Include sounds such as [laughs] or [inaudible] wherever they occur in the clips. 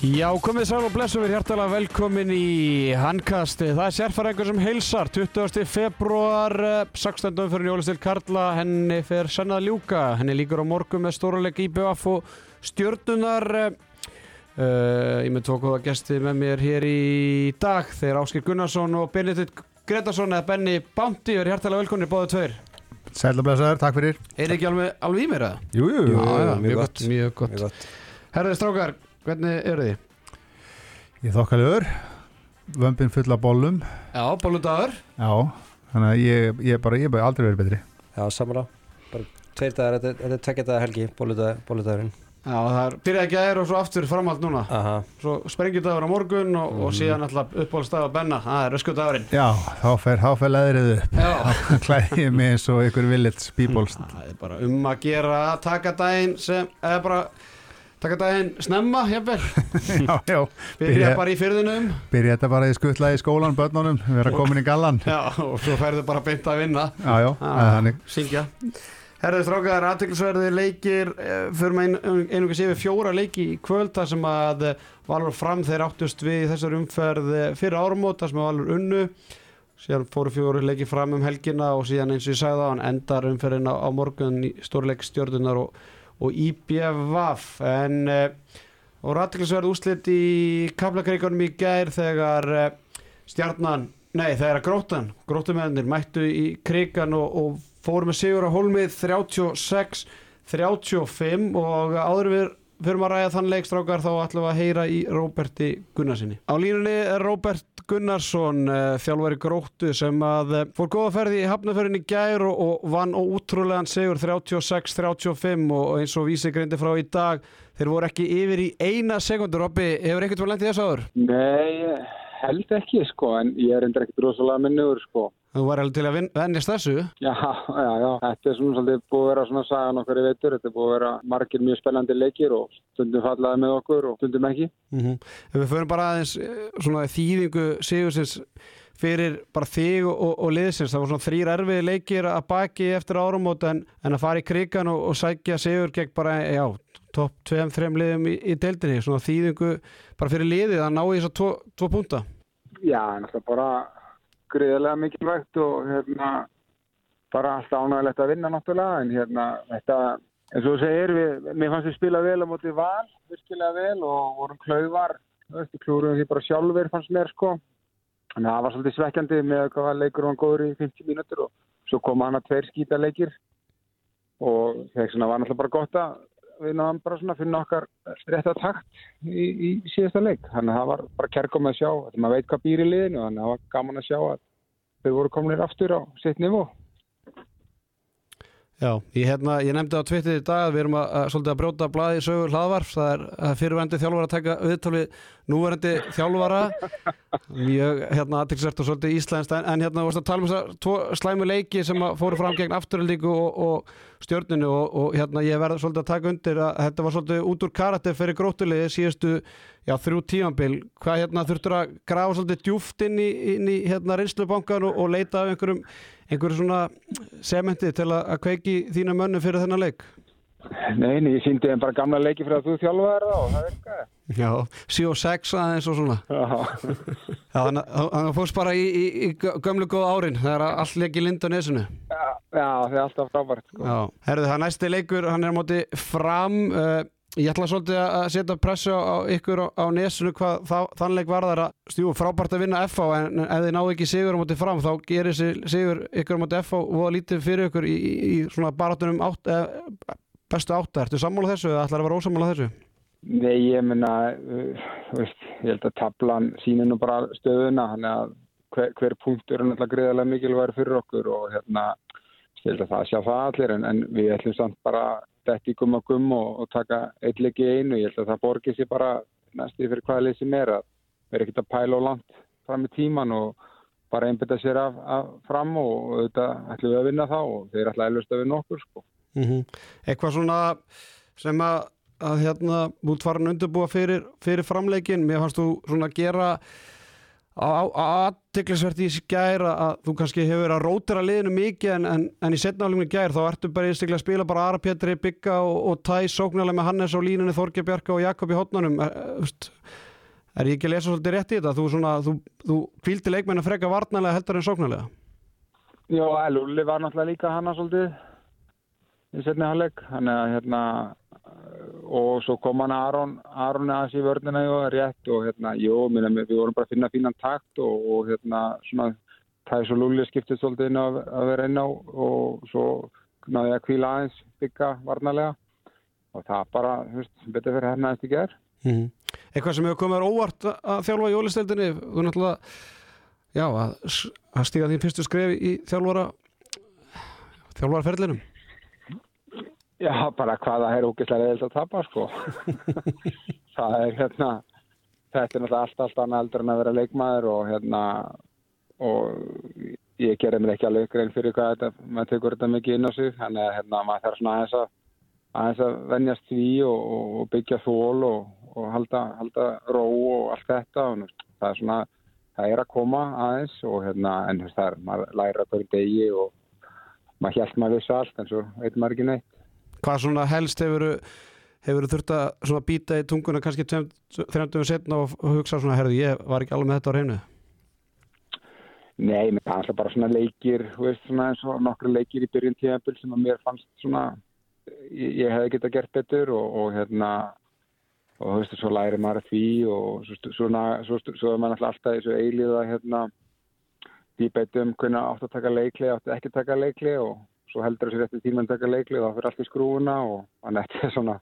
Já, komið sæl og blessu við hjartalega velkomin í handkasti. Það er sérfæringur sem heilsar. 20. februar, 16. umfyrir Jólistil Karla, henni fer sennað ljúka. Henni líkur á morgun með stóraleg IBF og stjörnunar. Uh, ég með tók á það gesti með mér hér í dag. Þeir Áskil Gunnarsson og Benedikt Gretarsson eða Benny Bánti er hjartalega velkomin í báðu tveir. Sæl og blessaður, takk fyrir Er ekki alveg, alveg í mér eða? Jú, jú, mjög gott. Mjög gott. Mjög gott. Herðið strákar, hvernig eru þið? ég þokkalegur Vömbin full af bollum Já, bóludagur. Já, þannig að ég, ég bara, ég bara aldrei verið betri Já, samanlá. Bara tveir dagar, þetta þetta er tvekja dagar helgi, bóludagurinn. Já, það er byrjaði ekki að er og svo aftur framhald núna. Aha, Svo sprengjudagur á morgun og, og síðan alltaf uppáhaldstað að benna. Það er öskudagurinn. Já, þá fer, þá fer leðrið upp Já, [laughs] Klæði ég mig eins og ykkur village peoples það er bara um að gera að taka daginn sem, eða bara taka daginn snemma, jafnvel. [laughs] Já, já, Byrja Byrja- bara í fyrðunum. byrja þetta bara í skuttla í skólan börnunum, vera komin í gallan [laughs] Já, og svo færðu bara beint að vinna. Já, já, það er þannig Syngja. Herðu strákar, aðteklisverði leikir, eh, fyrir með ein, einungis yfir fjóra leiki í kvöld þar sem að eh, Valur fram þeir áttust við þessar umferð eh, fyrir árumót þar sem að Valur unnu. Síðan fóru fjóru leiki fram um helgina og síðan eins og ég sagði það, hann endar umferðin á, á morgun í stórleik stjórnunar og, og IBVF. En uh, og aðteklisverði úslit í kaplakreikunum í gær þegar uh, stjarnan, nei þegar gróttan, gróttumennir mættu í krigan og, og fóru með sigur á hólmið 36-35 og áður við fyrir að ræða þann leikstrákar þá ætlum við að heyra í Róberti Gunnarsinni. Á línunni er Róbert Gunnarsson, uh, þjálfari gróttu sem að uh, fór góða ferði í hafnaförinni gær og, og vann ótrúlegan sigur 36-35 og, og eins og vísi greindi frá í dag þeir voru ekki yfir í eina sekundur Robby, hefur ekkert verið lendið þess aður? Nei, held ekki sko, en ég er endur ekkert rosalega minnuður sko. Þú var alveg til að vennjast þessu? Já, já, já, þetta er svona svolítið búið að vera svona sagan okkar í veitur, þetta er búið að vera margir mjög spennandi leikir og stundum fallaði með okkur og stundum ekki. Mm Ef við förum bara aðeins eh, svona þýðingu Sigursins fyrir bara þig og, og, liðsins, það var svona þrýr erfiði leikir að baki eftir áramót en, en að fara í krigan og, og sækja Sigur gegn bara, já, topp 2-3 liðum í, í deildinni, svona þýðingu bara fyrir liðið að ná í þess að tvo, tvo punta. Já, náttúrulega bara greiðlega mikilvægt og hérna bara alltaf ánægilegt að vinna náttúrulega, en hérna þetta, eins og þú segir, við, mér fannst við spila vel á móti val, virkilega vel og vorum klauvar, klúruðum því bara sjálfur fannst mér sko. Að það var svolítið svekkjandi með hvað leikur var góður í 50 mínútur og svo koma hann að tveir skýta leikir og þess vegna var náttúrulega bara gott að við náðum bara svona að finna okkar rétt að takt í, í síðasta leik. Þannig að það var bara kærkom að sjá, þetta maður veit hvað býr í liðinu, þannig að það var gaman að sjá að þau voru kominir aftur á sitt nivó. Já, ég, hérna, ég nefndi á Twitter í dag að við erum að, að, að brjóta blaði sögur hlaðvarf, það er að fyrirvændi þjálfara að taka viðtalið núverandi þjálfara. Mjög hérna aðtilsvert og svolítið íslenskt en, en hérna vorst að tala um þess að tvo slæmu leiki sem fóru fram gegn afturöldíku og, og stjórninu og, og hérna ég verði svolítið að taka undir að þetta var svolítið út úr karakter fyrir grótuliði síðustu já, þrjú tímanbil, hvað hérna þurftur að grafa svolítið djúft inn í, inn í hérna reynslubankan og, og leita af einhverjum einhverju svona sementi til að, að kveiki þína mönnu fyrir þennan leik Nei, nei, ég síndi þeim bara gamla leiki fyrir að þú þjálfaði það og það virkaði. Já, 7 og 6 aðeins og svona Já, þannig að- þannig að fórst bara í, í, í gömlu góða árin þegar að allt leik í lind á nesunu já, já, það er alltaf frábært. Sko. Já, herðu það næsti leikur hann er á móti fram uh, ég ætla svolítið að setja pressu á ykkur á, á nesunu hvað þá, þann leik varðar að stjú, frábært að vinna FH en, en ef þið náðu ekki sigur á móti fram þá gerir sigur ykkur á móti FH og lítið fyrir ykkur í, í, í svona barátunum átt, eh, bestu átta, ertu sammála þessu eða ætlar að vera ósammála þessu? Nei, ég menna, uh, ég held að tablan sýnir nú bara stöðuna, hver, hver punktur er náttúrulega greiðarlega mikilvægur fyrir okkur og hérna, ég held að það sjá það allir, en, en við ætlum samt bara þetta í gum og gum og, og taka eitt leik í einu, ég held að það borgir sér bara næstu fyrir hvaða leið sem er að vera ekkert að pæla og langt fram í tíman og bara einbita sér af, af fram og auðvitað ætlum við að vinna þá og þeir ætla að að vinna okkur, sko. Mm Eitthvað svona sem að, að hérna út farin undirbúa fyrir, fyrir framleikin mér fannst þú svona gera aðtiklisvert í þessi gær að þú kannski hefur verið að rótira liðinu mikið en, en, en í setnálingu gær þá ertu bara í stikla að spila bara Ara Pétri, Bygga og, og Tæ sóknarlega með Hannes á línunni, Þorge Bjarka og Jakob í hotnanum er, er ég ekki að lesa svolítið rétt í þetta? Þú, svona, þú, þú kvildi leikmenn að freka varnarlega heldur en sóknarlega? Já, Lulli var náttúrulega líka hana svolítið í setni halleg hérna og svo kom hann Aron Aron aðeins í vörnina og rétt og hérna, jú, minna, við vorum bara að finna fínan takt og, og hérna svona Tæs og Lulli skiptið svolítið inn að, að vera inn á og svo náði að kvíla aðeins bygga varnarlega og það bara, þú veist, betur fyrir hérna eftir gerð. Mm -hmm. Eitthvað sem hefur komið óvart að þjálfa í ólisteildinni, þú náttúrulega, já, að, að stíga þín fyrstu skref í þjálfara, þjálfaraferðlinum. Já, bara hvaða er ógeðslega reyðilt að tapa, sko. [laughs] það er hérna, þetta er náttúrulega allt, allt annað eldur en að vera leikmaður og hérna, og ég gerði mér ekki alveg grein fyrir hvað þetta, maður tekur þetta mikið inn á sig, þannig að hérna, maður þarf svona aðeins að, aðeins að venjast því og, og byggja þól og, og halda, halda ró og allt þetta og það er svona, það er að koma aðeins og hérna, en það er, maður læra hverju degi og maður hjælt maður vissu allt en svo veit maður ekki neitt. Hvað svona helst hefur hefur þurft að býta í tunguna kannski 30 setna og hugsa svona, herðu, ég var ekki alveg með þetta á reynu? Nei, það er bara svona leikir, veist, svona eins og nokkru leikir í byrjun tíðanbíl sem að mér fannst svona, ég, ég hefði geta gert betur og, og hérna, og þú veist, svo læri maður því og svo, svona, svo, er maður alltaf þessu eilíða, hérna, því beitum hvernig átt að taka leikli, átt ekki að taka leikli og svo heldur þessi rétti tíma að taka leikli og það fyrir allt í skrúuna og þannig að þetta er [laughs] svona,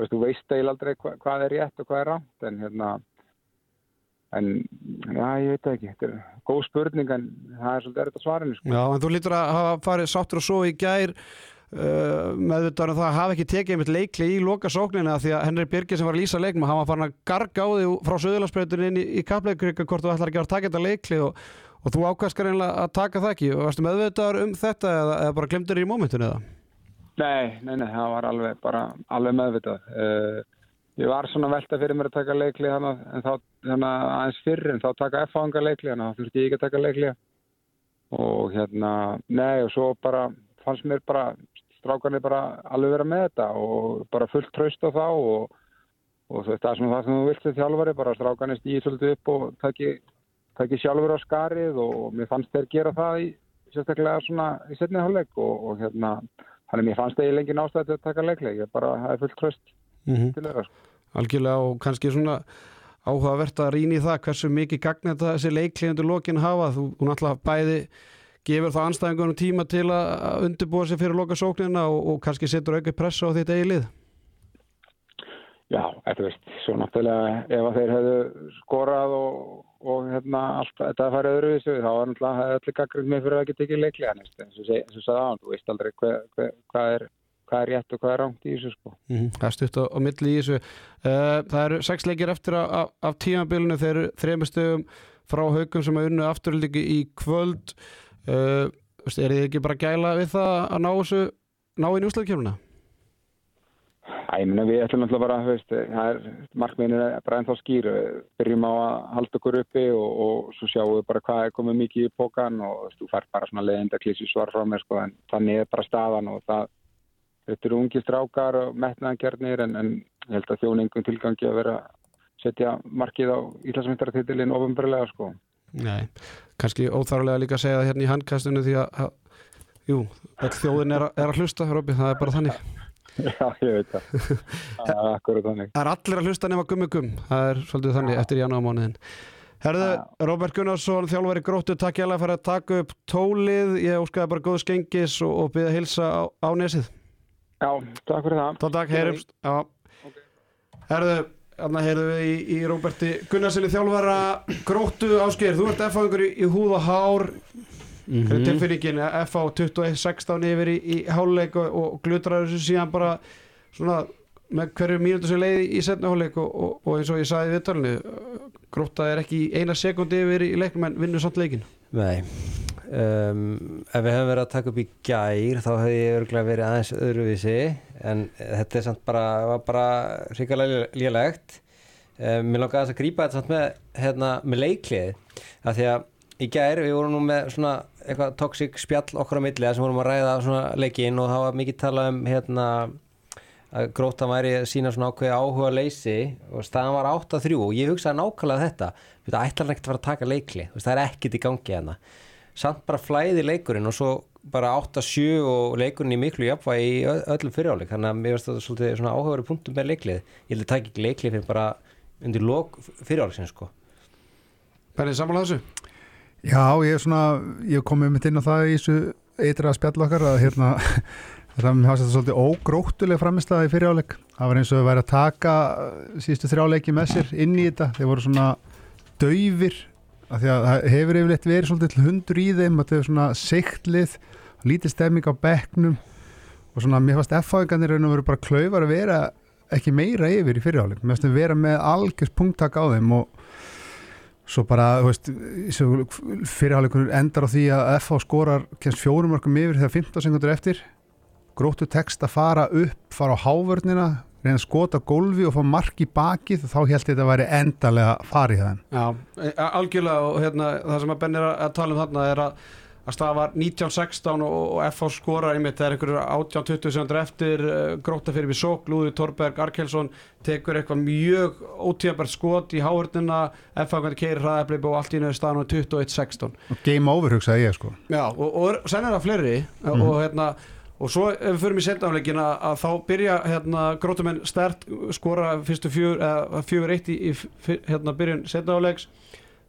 veist, þú veist eil aldrei hva, hvað er rétt og hvað er rátt, en hérna, en já, ég veit ekki, þetta er góð spurning en það er svolítið erriðt að svara henni sko. Já, en þú lítur að hafa farið sáttur og svo í gær uh, meðvitaður um það að hafa ekki tekið einmitt leikli í loka sóknina því að Henrik Birgir sem var að lýsa leikma, hann var farin að garga á því frá söðularspreytunni inn í, í kapleikrika hvort þú ætlar ekki að taka þetta leikli og, og þú ákvæmskar einlega að taka það ekki. Og varstu meðvitaður um þetta eða, eða bara glemdur í mómentinu eða? Nei, nei, nei, það var alveg bara alveg meðvitað. Uh, Ég var svona velta fyrir mér að taka leikli þannig en þá þannig aðeins fyrir en þá taka F-fanga leikli þannig að þurfti ég ekki að taka leikli og hérna, nei og svo bara fannst mér bara strákarnir bara alveg vera með þetta og bara fullt traust á þá og, og það er svona það sem þú vilt til þjálfari bara strákarnir stýði svolítið upp og taki, taki sjálfur á skarið og, mér fannst þeir gera það í sérstaklega svona í setni hálfleik og, og hérna, þannig mér fannst þeir lengið nástæði að taka leikli, ég bara hafi fullt traust mm -hmm. til þeirra sko. Algjörlega og kannski svona áhugavert að rýna í það hversu mikið gagna þetta þessi leikliðundur lokin hafa. Þú, náttúrulega bæði gefur það anstæðingunum tíma til að undirbúa sig fyrir loka sóknina og, og kannski setur auki pressa á þitt eigi lið Já, þetta veist, svo náttúrulega ef að þeir hefðu skorað og, og hérna allt þetta færið öðruvísu þá var náttúrulega allir gaggrinn með fyrir að geta ekki leiklega eins og sagði á hann, þú veist aldrei hvað hva, hva er hvað er rétt og hvað er rámt í þessu sko. Mm -hmm. Það stutt á, á milli í þessu uh, Það eru sex leikir eftir af, tímabilinu þeir eru þrejumstöðum frá haugum sem er unnu afturliki í kvöld uh, er þið ekki bara gæla við það að ná þessu ná í njúsleikjumuna? Æ, minna, við ætlum alltaf bara veist, það er markmiðinu bara ennþá skýr byrjum á að halda okkur uppi og, og svo sjáum við bara hvað er komið mikið í pókan og þú fær bara svona leiðinda klísi svar frá mér sko, en þannig er bara staðan og það Þetta eru ungi strákar og metnaðangjörnir en, en ég held að þjóna einhvern tilgangi að vera að setja markið á Íslandsmyndarartitilinn ofinbarlega sko. Nei, kannski óþárulega líka að segja það hérna í handkastunum því að, að jú, þjóðin er, er að hlusta, Robby, það er bara þannig. Já, ég veit það. [laughs] Það er akkurat þannig. Það er allir að hlusta nema gummi gum, það er svolítið þannig ja. eftir janúarmániðin. Herðu, Robert Gunnarsson, þjálfari gróttu, takk ég alveg fyrir að taka upp tólið, ég óskaði bara góð skengis og, og byrja að hilsa á, á nesið. Já, takk fyrir það. Takk, takk, heyrumst. Okay. Herðu, hérna heyrðu við í, í Róberti Gunnarssoni þjálfara gróttu ásker. Þú ert F-áðingur í, í húð og hár. Mm -hmm. Tilfinningin F-á 21-16 yfir í, í háluleik og, og glutrar þessu síðan bara svona með hverju mínútu sem leiði í setna háluleik og, og, og eins og ég sagði í viðtalinu grótta er ekki eina sekundi yfir í leiknum en vinnur samt leikin. Nei. Um, ef við hefum verið að taka upp í gær þá hefði ég örgulega verið aðeins öðruvísi en þetta er samt bara, var bara ríkilega lélegt um, mér langaði að grípa þetta samt með, hérna, með leiklið að því að í gær við vorum nú með svona eitthvað toxic spjall okkar á milli þar sem vorum að ræða svona leikinn og það var mikið talað um hérna að gróta væri að sína svona ákveði áhuga leysi og staðan var 8-3 og ég hugsaði nákvæmlega þetta. Þetta ætlar ekkert að fara að taka leikli það er ekkert í gangi hana samt bara flæði leikurinn og svo bara 8-7 og leikurinn í miklu jafnvægi í öllum fyriráleik. Þannig að mér finnst þetta svolítið svona áhugaveru punktum með leiklið. Ég held að taka ekki leiklið fyrir bara undir lok fyriráleiksins sko. Benni, sammála þessu? Já, ég er svona, ég kom með mitt inn á það í þessu eitra spjall okkar að hérna, [laughs] það mér hafði þetta svolítið ógróttuleg framistæða í fyriráleik. Það var eins og þau væri að taka uh, síðustu þrjáleiki með sér inn í þetta. Þeir voru svona daufir, af því að það hefur yfirleitt verið svolítið hundur í þeim, að þau er svona seiktlið, lítið stemming á bekknum og svona, mér fannst F-fáingarnir raun og veru bara klaufar að vera ekki meira yfir í fyriráleik. Mér fannst þau vera með algjörst punktak á þeim og svo bara, þú veist, fyrirháleikunur endar á því að FH skorar kemst fjórum mörgum yfir þegar 15 sekundur eftir. Gróttu text að fara upp, fara á hávörnina reyna að skota gólfi og fá mark í bakið þá held ég þetta að væri endalega farið það Já, e- algjörlega og hérna, það sem að Benni er að tala um þarna er að, að staða var 1916 og, og FH skorar einmitt, það er einhverjur 18-20 sekundur eftir uh, gróta fyrir við sók, Lúði Torberg Arkelsson tekur eitthvað mjög ótíðabært skot í háhörnina FH hvernig keirir hraðafleip og allt í nöðu staðan á 21-16 og game over hugsaði ég sko. Já, og, og senn er það fleiri Mhm. og hérna og svo ef við förum í setnafleikin að, þá byrja hérna grótumenn stert skora fyrstu fjör, eða fjögur eitt í, í hérna byrjun setnafleiks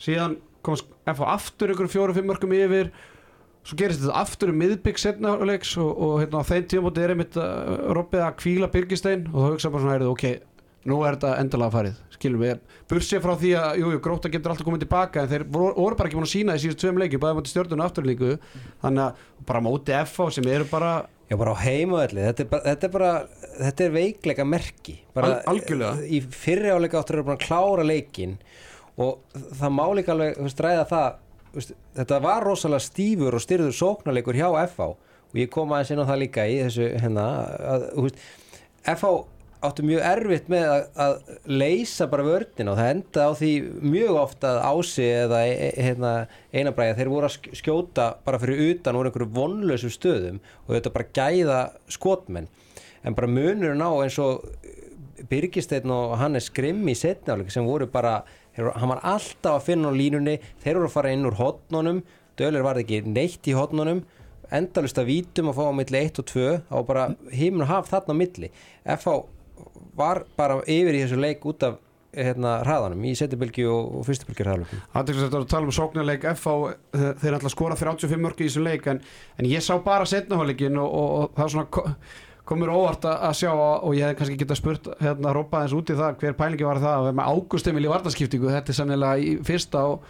síðan komast FH aftur ykkur fjóru fimm mörgum yfir svo gerist þetta aftur um miðbygg setnafleiks og, og hérna á þeim tímabóti er einmitt uh, roppið að kvíla Birgistein og þá hugsa bara svona, heyrðu, ok, nú er þetta endalega farið, skilum við bursið frá því að, jú, jú, gróta getur alltaf komið tilbaka en þeir voru, voru bara ekki búin að sína í síðust tveim leiki, bæði móti stjórnum og afturlíku þannig að bara móti FH sem eru bara Já, bara á heimavelli, þetta er bara, þetta er, bara, þetta er veikleika merki bara, Al- algjörlega. Í fyrri áleika áttur eru bara að klára leikin og það má líka alveg þú veist, ræða það þetta var rosalega stífur og styrður sóknarleikur hjá FH og ég kom aðeins inn á það líka í þessu hérna að, veist, FH áttu mjög erfitt með að, að leysa bara vörnina og það enda á því mjög ofta að ási eða e, e, hérna, einabræða þeir voru að sk- skjóta bara fyrir utan úr einhverju vonlausum stöðum og þetta bara gæða skotmenn. En bara munurinn á eins og Birgisteinn og Hannes Grimm í setnáleik sem voru bara, hann var alltaf að finna á línunni, þeir voru að fara inn úr hotnunum, Dölir var ekki neitt í hotnunum, endalust að vítum að fá á milli 1 og 2 og bara himn og haf þarna á milli. FH var bara yfir í þessu leik út af hérna hraðanum í setjabylgi og, fyrstubylgi hraðalöfum aðeinsvægt að tala um sóknarleik. FH þeir þeir ætla að skora 35 mörg í þessu leik en, en ég sá bara setnahóleikin og, og, og það er svona komur óvart að sjá og ég hef kannski geta spurt hérna rópa aðeins út í það hver pælingi var það. Að vera með Ágúst Emil í varnaskiptingu þetta er sannilega í fyrsta og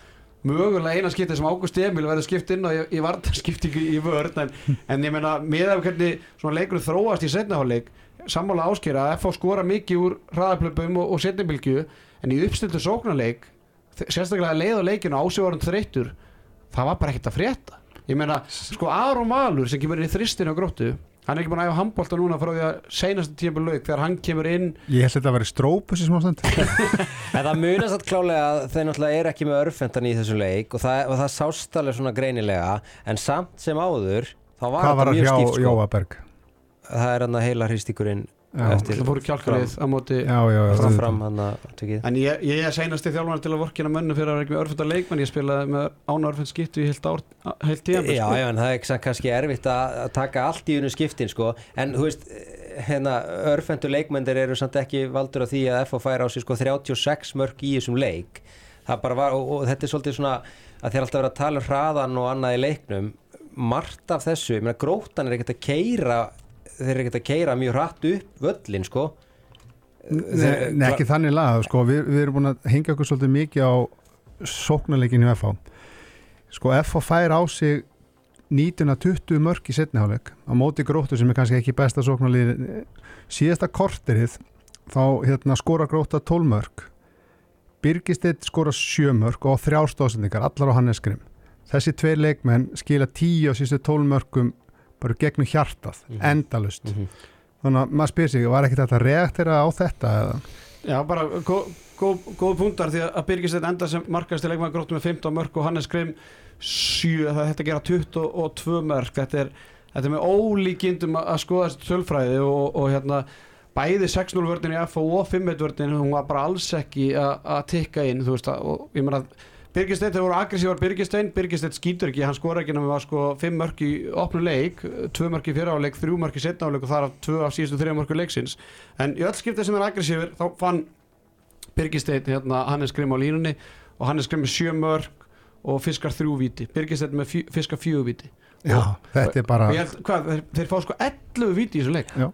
mögulega eina skipti sem Ágúst Emil verður skipt inn á í, í varnaskiptingu í vörn. En, en ég meina með af hvernig svona leikur þróast í setnahóleik sammála áskera að FH skora mikið úr hraðaplöpum og, og setnabylgju en í uppstiltu sóknarleik sérstaklega leið á leikinu ásjóðarum þreyttur það var bara ekkert að frétta. Ég meina, sko Aron Valur sem kemur í þristinu á gróttu hann er ekki búin að æfa handbólta núna frá því að seinast tíma lauk þegar hann kemur inn. Ég held að þetta að vera strópus í smástund. [laughs] En það munast að klálega að þeir náttúrulega er ekki með örfendan í þessu leik og það, og það sást alveg svona greinilega en samt sem áður þá var hvað var þetta að mjög hjá stíft sko. Jóaberg það er hann að heila hristíkurinn það fóru kjálkarið á móti já, já, já, fram, fram hann að tökið en ég, ég er seinasti þjálfana til að vorkina mönnu fyrir að vera ekki með örfenda leikmenn. Ég spilaði með án örfend skiptu í heilt, heilt tíma Já, já, en það er ekki- kannski erfitt að að taka allt í unum skiptin sko. En þú veist, hérna örfendur leikmendir eru samt ekki valdur af því að FH fær á sig sko 36 mörg í þessum leik. Það bara var, og, og þetta er svolítið svona að þeir alltaf vera að tala um hraðan og annað í leiknum. Margt af þessu, ég meina grótan er ekkert að keira þeir eru ekkert að keira mjög hratt upp völlin sko. Nei, nei, ekki þannig lag sko, við, við erum búin að hengja okkur svolítið mikið á sóknarleikinu FH sko FH fær á sig 19-20 mörg í setniháleik á móti gróttu sem er kannski ekki besta sóknarlið síðasta korterið þá hérna, skora gróta 12 mörg Birgistedt skora 7 mörg og þrjár stóðsendingar, allar á Hannes Grimm. Þessi tveir leikmenn skila 10 á síðustu 12 mörgum bara gegnum hjartað, Mhm. endalust Mhm. þannig að maður spyr sig, var ekkert þetta reaktera á þetta eða? Já, bara gó, góð, góð púntar því að Birgisteinn enda sem markast til leikmaður gróttu með 15 mörg og Hannes Grimm 7, það þetta gera 22 mörg þetta er, þetta er með ólíkindum að að skoða þessi tölfræði og, og hérna bæði 6-0 vördin í FO og 5-1 vördin hún var bara alls ekki að að tikka inn þú veist að, og ég meina að Birgisteinn, þeir voru aggressívar Birgisteinn, Birgisteinn skýtur ekki, hann skora ekki nema sko 5 mörg í opnu leik, 2 mörg í fyrra áleik, 3 mörg í setna áleik og þar af 2 af síðustu 3 mörgur leiksins. En í öll skiptið sem er aggressífur þá fann Birgisteinn hérna Hannes Grimm á línunni og Hannes Grimm með 7 mörg og fiskar 3 víti, Birgisteinn með fjö, fiskar 4 víti. Já, þetta er bara og ég held, hvað, þeir, þeir fá sko 11 víti í þessu leik. Já.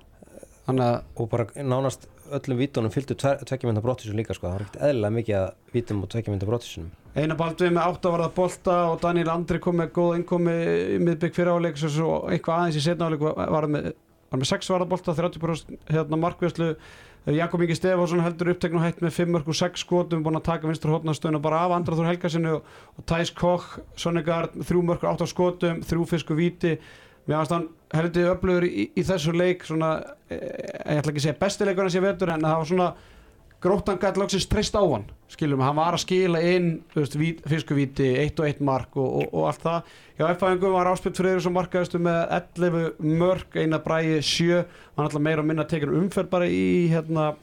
að og bara nánast öllum vítunum fylgdu tveggjumynda brottisum líka sko, það var ekkert eðlilega mikið að vítum og tveggjumynda brottisum Einar Baldvið með áttavarða bolta og Daniel Andri kom með góð innkomi í miðbygg fyrir áleik svo, svo eitthvað aðeins í setna áleik var, með, var með 6 varða bolta 30% hérna markvæslu Jakob Ingi Stefánsson heldur upptekn og hætt með 5 mörg og 6 skotum búin að taka vinstur hótnastöðuna bara af Andra Þór Helgarsinnu og, og Thijs Koch Sonnegard 3 mörg og 8 skotum 3 fisku víti. Mér finnst hann heldur öflugur í, í þessu leik svona, e, ég ætla ekki að segja bestileikur en það var svona gróttan gæti loksins treyst á hann skilum, hann var að skila inn fiskuvíti, eitt og eitt mark og, og, og allt það, já, F-fæðingum var áspilt fyrir þessu markaðistu með 11 mörg, eina bræði 7 hann alltaf meira minna tekið umferð bara í hérna,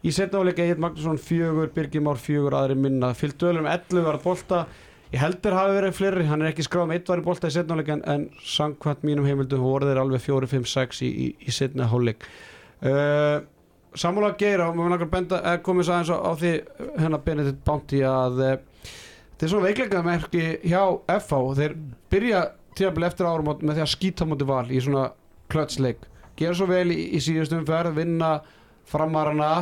í setnáleika Egil Magnússon fjögur, Birgir Már fjögur aðri minna, fyllt dölum 11 var að bolta. Ég heldur hafi verið fleiri, hann er ekki skráð með eitt var í bolta í setnáleika en, en sangkvæmt mínum heimildum voru þeir alveg 4-5-6 í, í, í setna hálfleik. Uh, Samúla Geir og mér að benda að komið svo aðeins á, á því hennar Benedikt Bounty að uh, þetta er svona veikleika merki hjá FH og þeir byrja tíðanbili eftir árum með því að skýta mútið val í svona klötsleik gera svo vel í, í síðustum ferð vinna framarana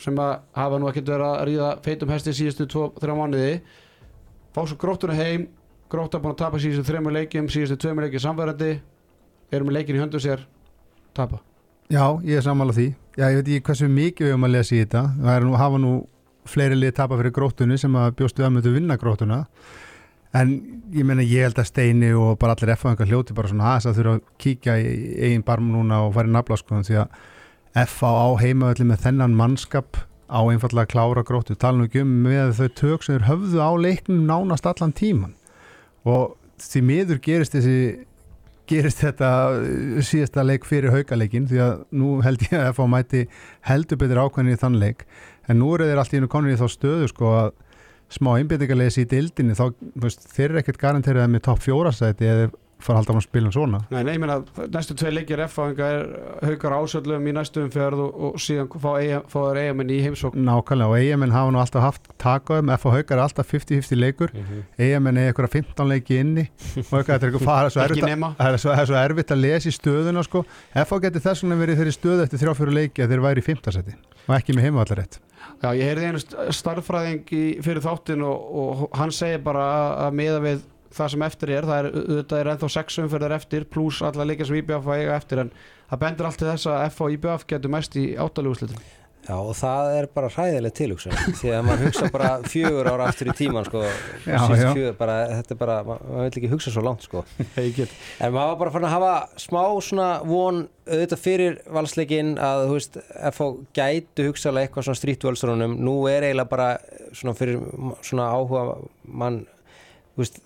sem að hafa nú ekkert verið að ríða feitum hesti síðustu 2-3 mánuði. Fá svo gróttuna heim. Grótta búin að tapa síðustu þremur leikjum síðustu tveimur leikjum samverðandi. Eru með leikin í höndu sér. Tapa Já, ég er sammála því. Já, ég veit ekki hversu mikið við höfum að lesa í þetta. Það er nú, hafa nú fleiri lið tapa fyrir gróttunni sem að bjóstu að mötu vinna gróttuna. En ég meina, ég held að Steini og bara allir F-fangar hljóti bara svona að þurfa að kíkja í eigin barm núna og fara í nafla sko, því að F-á á heimaöldi með þennan mannskap á einfallega að klára gróttu. Tala nú ekki um með þau tök sem þeir höfðu á leiknum nánast allan tíman. Og því miður gerist þessi gerist þetta uh, síðasta leik fyrir haukaleikin því að nú held ég að FH mæti heldur betur ákvæmni í þann leik. En nú eru þeir allt í einu konin í þá stöðu sko að smá einbyrtingarleysi í dildinni þá veist, þeir eru ekkert garanteraði með topp fjórasæti eða fara að halda á að spila svona? Nei, nei, ég meina, næstu tvei leikir F-fáinga er haukar ásöldum í næstu umferð og, og síðan fá, EM, fá þeir eigamenn í heimsókn. Nákvæmlega og eigamenn hafa nú alltaf haft takaðum, haukar er alltaf 50-50 leikur. Mm -hmm. eigamenn er eitthvað 15 leiki inni. Og haukar þetta er eitthvað fara [laughs] svo erfitt, það er svo, er svo erfitt að lesa í stöðuna sko. FH getur þess vegna verið þeirri stöðu eftir 3-4 leiki að þeir væri í 5. seti og ekki með heimavallarett Já, ég heyrði einu st- starffræðing fyrir þáttin og, og hann segir bara að, að miða við það sem eftir er, það er, auðvitað er ennþá sex umferðar eftir pluss alla leikja sem IBF að eiga eftir en það bendur allt til þess að F og IBF getur mest í áttaluguslitum Já og það er bara hræðileg tilhugsun því að maður hugsa bara fjögur ára aftur í tíman sko. Já, já. fjögur, bara, þetta er bara, ma- maður vil ekki hugsa svo langt sko. [laughs] En maður var bara fann að hafa smá svona von auðvitað fyrir valsleikin að þú veist, FH gætu hugsalega eitthvað svona strítvölsrunum nú er eiginlega bara svona fyrir svona áhuga mann þú veist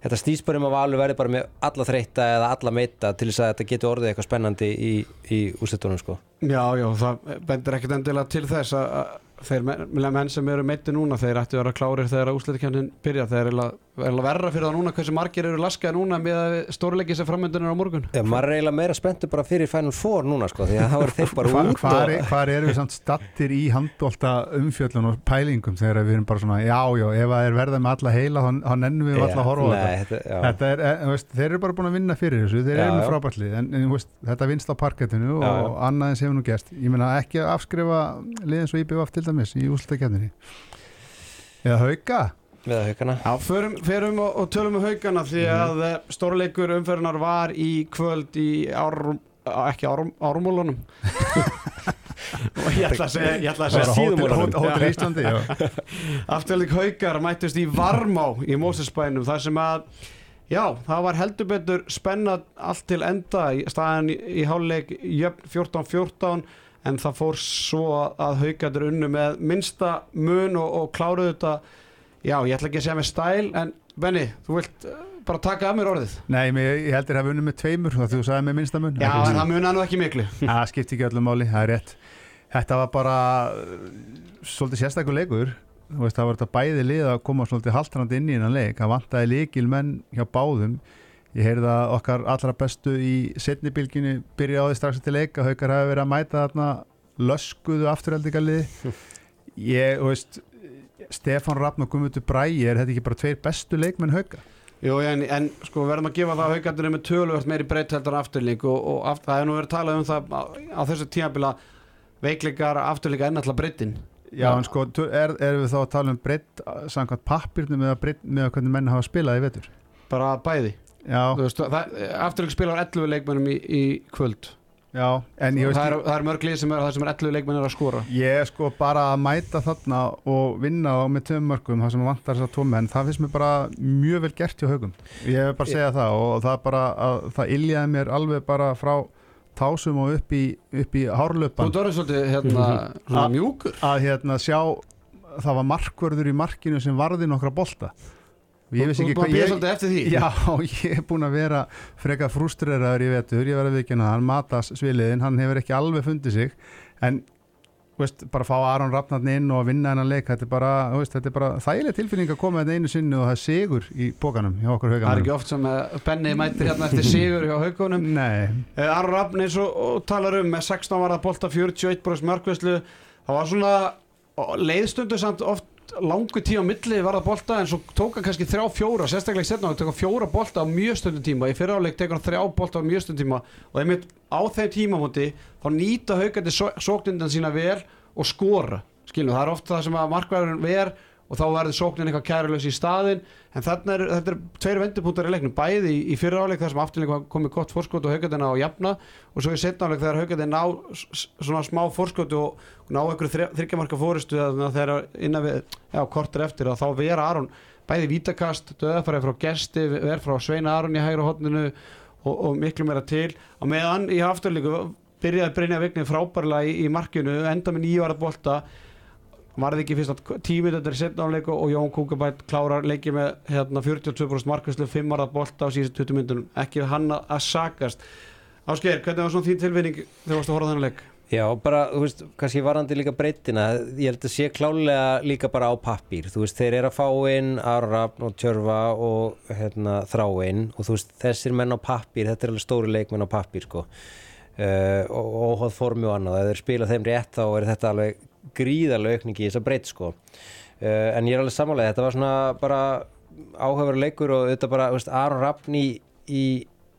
Þetta snýst bara um að valur verði bara með alla þreytta eða alla meita til þess að þetta getur orðið eitthvað spennandi í, í úrslitunum sko. Já, já, það bendur ekkert endilega til þess að þeir menn, menn sem eru meiti núna, þeir ættu að vera klárir þegar úsliðkennin byrja, þeir eru eiginlega verra fyrir það núna hversu margir eru laskaði núna með stórleiki sem framöndunar á morgun Já, maður er eiginlega meira spenntur bara fyrir Final Four núna sko, því að það voru þeir bara Hva, út hvar, og... er, hvar erum við samt stattir í handólta umfjöllun og pælingum þegar við erum bara svona, já, já, ef það er verða með alla heila þá, nennum við alla að horfa á nei, þetta þetta, já. Er, eh, veist, þeir eru bara búin að vinna fyrir þessu þeir Já, eru með já. frábærtlið en, en veist, þetta vinst á parkettinu og Já, já. annað en sem nú gest ég meina ekki að afskrifa liðin svo IBF til dæmis í úrslutakefninni eða hauka að haukana Já, förum, förum og, og tölum um haugana því að mm. stórleikur umferðinar var í kvöld í árum, ekki árum, árumólunum og [laughs] ég ætla að segja ég ætla að segja hótel Já. Íslandi. [laughs] Afturleik haukar mættust í Varmá í Mósesbænum þar sem að já, það var heldur betur spennað allt til enda í staðan í, í háluleik jöfn 14-14 en það fór svo að haugandur unnu með minnsta mun og, og kláruðu þetta. Já, ég ætla ekki að segja með stæl en Benny, þú vilt uh, bara taka að mér orðið. Nei, ég heldur að hafa unnið með tveimur þá þú sagði með minnstamun Já, en það munar nú ekki miklu. [laughs] Það skipti ekki öllum máli, það er rétt. Þetta var bara uh, svolítið veist, það var þetta bæði lið að koma svolítið haltrandi inn í hennan leik. Það vantaði líkil menn hjá báðum ég heyrði að okkar allra bestu í setnibilginu byrja á því strax til leik að haukar hafi verið að mæta þarna löskuðu afturhaldingarliði [laughs] ég, þú veist Stefán Raffn og Guðmundur Bræi er þetta ekki bara tveir bestu leikmenn hauka? Jú, en, en sko verðum að gefa það að haugandur er með töluvert meiri breytt heldur en afturlík og, og aft, það hefur nú verið talað um það á, á þessu tímabila veikleikar afturlíka er náttúrulega breyttin Já, en sko, er, erum við þá að tala um breytt samkvæmt pappirnum eða breytt með að hvernig menn hafa spilað í vetur? Bara bæði veist, það, afturlík spilar 11 leikmennum í, í kvöld já, en það er, það er mörg lið sem er, það sem er 11 leikmenn er að skora Ég er sko bara að mæta þarna og vinna á með tveim mörgum það sem vantar þess að tvo menn, það finnst mér bara mjög vel gert hjá haugum. Ég hef bara að segja það og það er bara að það iljaði mér alveg bara frá tásum og upp í, upp í Þú hárlöpan ert orðið svolítið hérna, Ah. mjúkur að hérna sjá það var markvörður í markinu sem varði nokkra bolta. Ég veist ekki að bíða ég, svolítið eftir því. Já, [laughs] ég er búin að vera freka frústreraður í vetur, ég verði að vikina hann matas sviliðin, hann hefur ekki alveg fundið sig. En veist, bara fá Aron Rafnarn inn og vinna hennan leik þetta er bara, veist, þetta er bara þægileg tilfinning að koma þetta einu sinni og það er sigur í bókanum hjá okkur Það er ekki oft sem eh, Benni mætir hérna eftir sigur hjá haugunum Nei, Aron Rafn eins og, og talar um með 16 varða bolta 41 brúst mörgveðslu það var svona leiðstundu samt oft langu tíu á milli varða bolta en svo tók hann kannski þrjá fjóra sérstaklega í setna og tók hann fjóra bolta á mjög stundum tíma. Í fyriráleik tekur hann þrjá bolta á mjög stundum tíma. Og einmitt á þeim tímamóti þá nýta haugandi sóknindan sína vel og skora. Skilum það er oft það sem að markvæðurinn ver og þá verður sóknin eitthvað kærulös í staðin en þarna er, þetta er tveir vendupunktar í leiknum bæði í, í fyrra áleik þar sem afturleik komið gott fórskot og haugandina á jafna og svo í setna áleik þegar haugandina ná svona smá fórskot og ná einhverju þryggjamarka fóristu þegar innan við, já, kortur eftir og þá vera Aron bæði vítakast, döðafæri frá gesti, verð frá Sveina Aron í hægra hotninu og, og miklu meira til. Og meðan í afturleiku byrjaði Brynja Vignir frábærlega í, í markinu enda með nýju ára bolta varði ekki fyrst tímið þetta er setna áleik og Jón Kúkabætt klárar leikið með hérna, 42% markvæslu 5 ára bolta á síðustu 20 myndunum ekki hann að sakast. Ásgeir, hvernig var svona þín tilfinning þegar varstu að horfa þennan leik? Já, bara, þú veist, kannski varandi líka breytina, ég held að sé klálega líka bara á pappír, þú veist, þeir eru að fá inn Arrafn og Tjörfa og hérna, Þráinn og þú veist, þessir menn á pappír, þetta er alveg stóri leikmenn á pappír, sko, uh, og óháð formi og annað, ef þeir spila þeim rétt þá er þetta alveg gríðarlega aukning í þessa breyt, sko, uh, en ég er alveg samanlega, þetta var svona bara áhugaveru leikur og þetta bara, veist, Aron Rafn í, í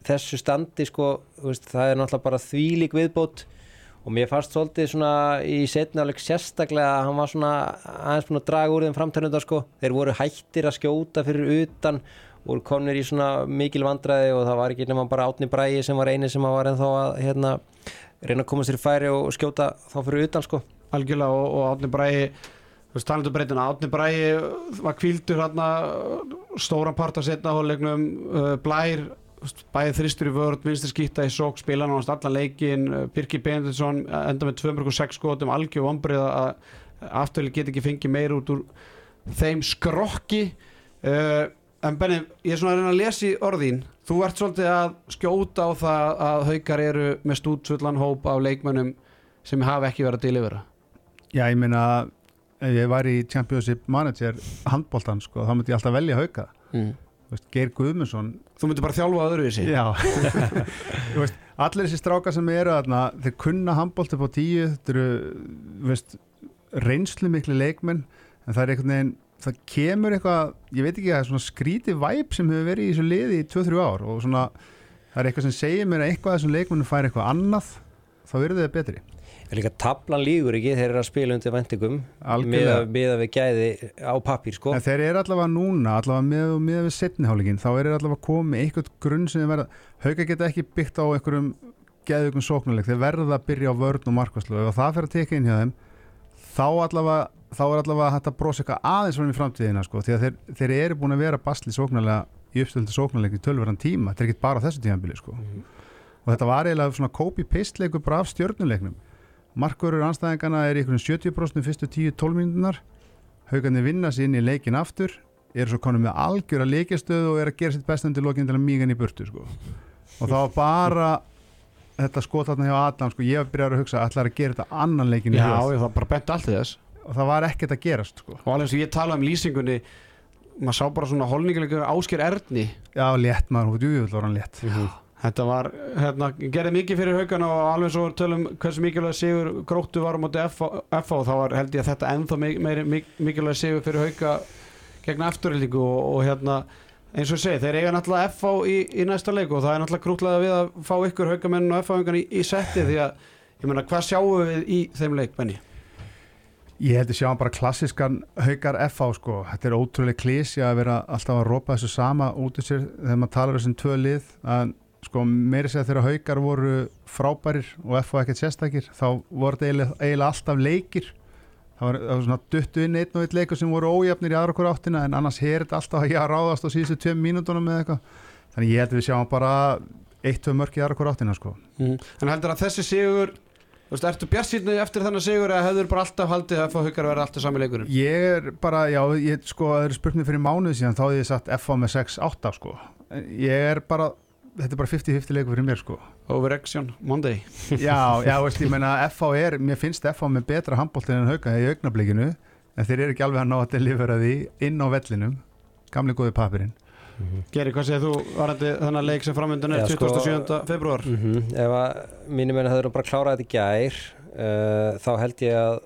þessu standi, sko, veist, það er náttúrulega bara þvílík viðbót og mér fannst svolítið svona í setna alveg sérstaklega að hann var svona aðeins búin að draga úr þeim framtænundar sko. Þeir voru hættir að skjóta fyrir utan voru komnir í svona mikil vandræði og það var ekki nema bara átni bræði sem var eini sem var ennþá að hérna, reyna að koma sér færi og skjóta þá fyrir utan sko Algjörlega og, og Átni Bræi þú veist talandu breytina, Átni Bræi var kvildur hérna stóran part af setna hóðleiknum uh, Blær bæði þristur í vörð, vinstri skýtta í sók spila hann allan leikin, uh, Birki Benedinsson enda með 206 skotum, algjör vombrið að afturlega get ekki fengið meir út úr þeim skrokki. Uh, en Benni, ég er svona að reyna að lesa í orðín þú ert svolítið að skjóta á það að haukar eru með stútsvöllan hóp af leikmönnum sem hafa ekki verið að delivera já, ég meina ef ég var í Championship Manager handbóltan, sko, þá myndi ég alltaf velja hauka. Mm. Þú veist, Geir Guðmundsson. Þú myndir bara þjálfa að öðruvísi. Já. Þú veist, Allir þessi strákar sem eru þarna þeir kunna handbólt upp á tíu þetta eru þú veist, reynslu miklu leikmenn en það er einhvern veginn það kemur eitthvað, ég veit ekki að svona skríti væp sem hefur verið í þessu liði í 2-3 ár og svona það er eitthvað sem segir mér að eitthvað af þessum leikmennum fær eitthvað annað þá eru þau betri er líka tablan lígur ekki þeir eru að spila undir vendingum miða miða við gæði á pappír sko. En þeir eru allavega núna, allavega með, með við setniháligin, þá eru allavega komið með eitthvað grunn sem þeir verða, hauka geta ekki byggt á einhverjum geðugum sóknuleik, þeir verða að byrja á vörn og markvæslu og ef það fer að teka inn hjá þeim þá allavega, þá er allavega hægt að brosa eitthvað aðeins frá í framtíðina sko, því að þeir, þeir eru búin að vera basli sóknulega í uppstöldið sóknuleik í tölverðan tíma, þetta er ekki bara þessu tímabili sko. og þetta var eiginlega svona copy-paste leikur bara af stjörnuleiknum markverður anstæðingana er í einhvern 70% fyrstu 10-12 mínútunar haugarnir vinna sér inn í leikin aftur eru svo konum með algjör að leikjastöðu og er að gera sitt besta undir lokin til að mígan í burtu sko. og það var bara þetta skot þarna hjá Adam sko, ég byrjar að hugsa allar að gera þetta annan leikin Já, ég það bara bent allt í þess. Og það var ekkert að gerast sko. og alveg eins og ég tala um lýsingunni maður sá bara svona holningilegur ásker erðni já, létt maður, var hann létt þetta var, hérna, gerði mikið fyrir haugana og alveg svo tölum hversu mikilvæg sigur gróttu var á móti FH þá var held ég að þetta ennþá meiri mikilvæg sigur fyrir hauga gegn afturhildingu og, og hérna eins og ég segi, þeir eiga náttúrulega FH í, í næsta leik og það er náttúrulega grútlega við að fá ykkur haugamenn og FH-haugan í, í setti því að, ég meina, hvað sjáum við í þeim leik, Benny? Ég held að sjá bara klassiskan haugar FH sko, þetta er ótrúlega klísi að vera alltaf að rópa þessu sama út í sér þegar maður talar um þessum tvö lið að sko meiri segja þegar haugar voru frábærir og FH ekkert sérstakir þá voru þetta eiginlega, eiginlega alltaf leikir það var, það var svona duttu inn einn og einn leikur sem voru ójafnir í aðra okkur áttina en annars þetta alltaf að ég að ráðast á síðustu tveim mínútonum eða eitthvað þannig ég held að við sjáum bara eitt-tvö mörk í aðra okkur áttina sko. Mm. En heldur að þessi sigur Þú veist, ertu bjarsýtnu eftir þannig sigur eða hefur bara alltaf haldið að FH haugar verða alltaf sami leikurinn? Ég er bara, já, ég sko, það eru spurning fyrir mánuð síðan þá hefði ég sagt FH með 6-8 sko. Ég er bara, þetta er bara 50-50 leikur fyrir mér sko. Overreaction Monday. [laughs] já, já, veist, ég meina FH er, mér finnst FH með betra handbóltinn en hauga í augnablikinu en þeir eru ekki alveg að ná að delivera því inn á vellinum, gamli góði papirinn. Mm -hmm. Geri, hvað segir þú varandi þannig að leik sem framöndan er 27. Sko, februar? Mm -hmm. Ef að mínum meina hefur bara klárað þetta í gær uh, þá held ég að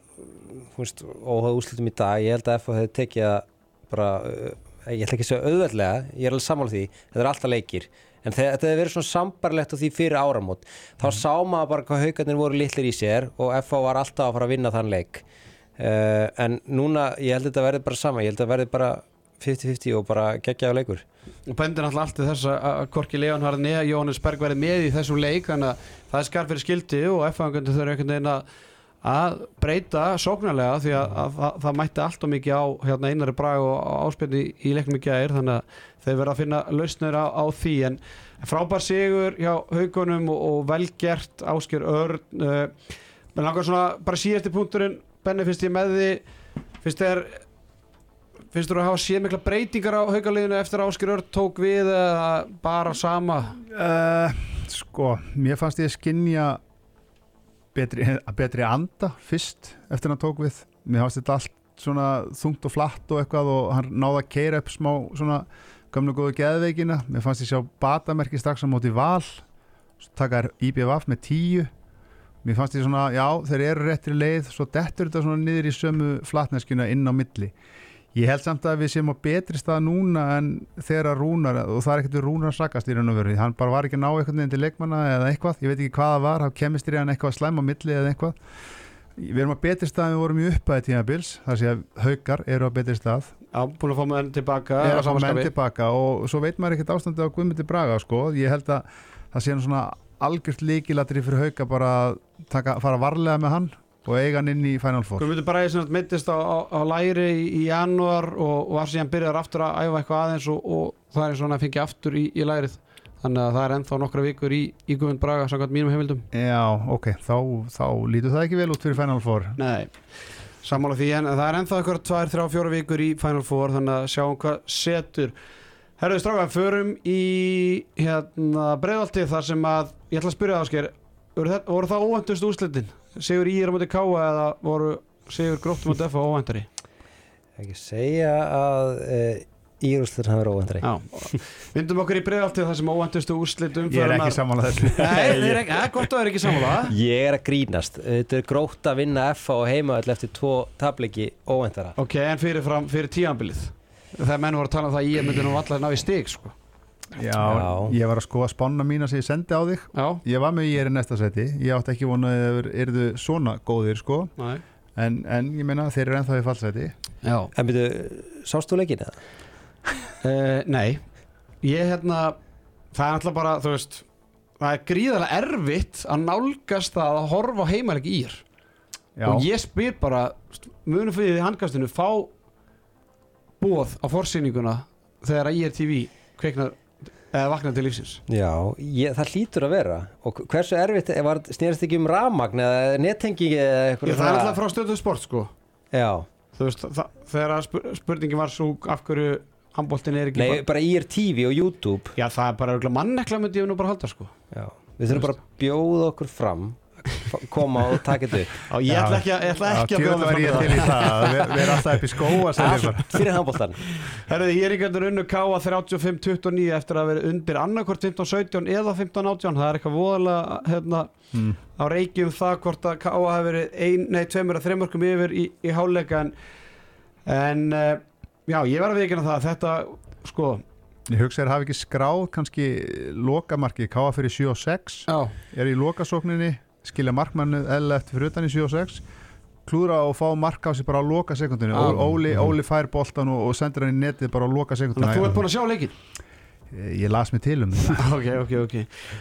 óhagðu úslutum í dag, ég held að FH hefur tekið að bara, uh, ég ætla ekki að segja auðveldlega, ég er alveg sammála því þetta er alltaf leikir, en þetta hefur verið svona sambarlegt á því fyrir áramót þá mm. sá maður bara hvað haugarnir voru litlir í sér og FH var alltaf að fara að vinna þann leik uh, en núna, ég held að þetta verði bara sama, ég held að verði bara 50-50 og bara gegja á leikur og bendir alltaf allt þess að Korki Leonhard neða Jóhannes Berg verið með í þessum leik þannig að það er skarf fyrir skildi og veginn að að breyta sóknarlega því að, að, að það mætti allt og mikið á hérna, einari brag og áspilni í leiknum ekki aðeir þannig að þeir verða að finna lausnir á, á því. En frábær sigur hjá haugunum og, og velgert ásker örn uh, menn langar svona bara síðasti punkturinn. Benni finnst ég með því finnst þér finnst þú að hafa séð mikla breytingar á haugaliðinu eftir að Áskir Örd tók við eða bara sama? Uh, sko, mér fannst ég að skinja betri, betri anda fyrst eftir hann tók við. Mér fannst þetta allt svona þungt og flatt og eitthvað og hann náða að keira upp smá svona gamlu góðu geðveikina. Mér fannst ég sjá batamerki strax á móti val. Takkar IBVF með tíu. Mér fannst ég svona, já, þeir eru réttir leið. Svo dettur þetta svona niður í sömu flatneskuna inn á milli Ég held samt að við séum á betri stað núna en þegar að rúnar, og það er ekkert við rúnar sakast í raun og veru, hann bara var ekki að ná eitthvað nefn til leikmanna eða eitthvað, ég veit ekki hvað það var, hafa kemistri hann eitthvað slæm á milli eða eitthvað. Við erum á betri stað en við vorum í uppæði tíma bils, þar sé að haugar eru á betri stað. Já, búin að fá menn tilbaka. Já, fá menn tilbaka og svo veit maður ekkert ástandi á Guðmyndi Braga, sko. Ég held að það sé svona algjört líkilatri fyrir hauga bara að taka, fara varlega með hann og eiga hann inn í Final Four. Bara að mittist á, á, á læri í, í janúar og, og var síðan byrjar aftur að æfa eitthvað aðeins og, og það er svona að fengja aftur í, í lærið. Þannig að það er ennþá nokkra vikur í, í Guðmund Braga samkvæmt mínum heimildum. Já, ok, þá, þá lítur það ekki vel út fyrir Final Four. Nei, sammála því en það er ennþá eitthvað 2-3-4 vikur í Final Four þannig að sjáum hvað setur. Herruði Strágan, förum í hérna, bregðaltið þar sem að ég ætla að spyrja það ásker voru það óvendust úrslitin? Sigur Ír á móti Káa eða voru Sigur Gróttum á Defa óvendari? Ekki segja að e, Ír úrslitin hafa verið óvendari Vindum okkur í bregðaltið þar sem óvendustu úrslitum Ég er ekki samála þessu. Nei, það er gott að það er ekki samála Ég er að grínast. Þetta er grótt að vinna FA og heima eftir tvo tabliki óvendara Ok, en fyrir, fyrir tíanbilið þegar menn voru að tala um það að ég myndi nú allar ná í stig sko Já, Já, ég var að skoða spána mína sem ég sendi á þig. Já. Ég var með ég er í næsta seti. Ég átti ekki vonað að þeir eru svona góðir sko. En, en ég meina þeir eru ennþá í fallseti. Já. En byrju, sástu leikin eða? uh, [laughs] nei. Ég hérna Það er alltaf bara, þú veist Það er gríðarlega erfitt að nálgast að horfa heimaleg í þér Og ég spyr bara Munum fyrir því handkastinu Fá bóð á forsýninguna Þegar að IRTV kveiknar eða vakna til lífsins. Já, ég, það hlýtur að vera. Og hversu erfitt, var, snýrst ekki um rafmagn eða nettengi eða Ég, eitthvað það er alltaf frá stöðu sport sko. Já, þú veist, það, þegar spur, spurningin var svo af hverju handbóltin er ekki nei, bara, bara IR TV og YouTube. Já það er bara mannekla myndi ég nú bara halda sko. Já, við þurfum bara að bjóða okkur fram koma og taka þetta upp. Ég ætla ekki, að- ég ætla ekki að bjóða var mig fram til það það. Við erum alltaf upp í skó að segja bara. Allt fyrir handbóltan ég er ykkur unnu K.A. 35-29 eftir að vera undir annarkvort 15-17 eða 15-18 það er eitthvað voðalega hérna, Mm. á reykjum það hvort að K.A. hafi verið ein, nei, tveimur að þreimörkum yfir í, í háleika en, en uh, já, ég verði að viðkynna það að þetta, sko Ég hugsa þér hafi ekki skráð kannski lokamarki Káa fyrir 7 og 6 já, er í lokasókninni skilja markmannu eða eftir fyrir utan í 7 og 6 klúra og fá mark á sig bara á loka sekundinu Ah. Óli, Óli fær boltan og, og sendur hann í netið bara á loka að þú ert sekundinu búin að sjá leikin ég, las mig til um þetta. [laughs] Ok, ok, ok.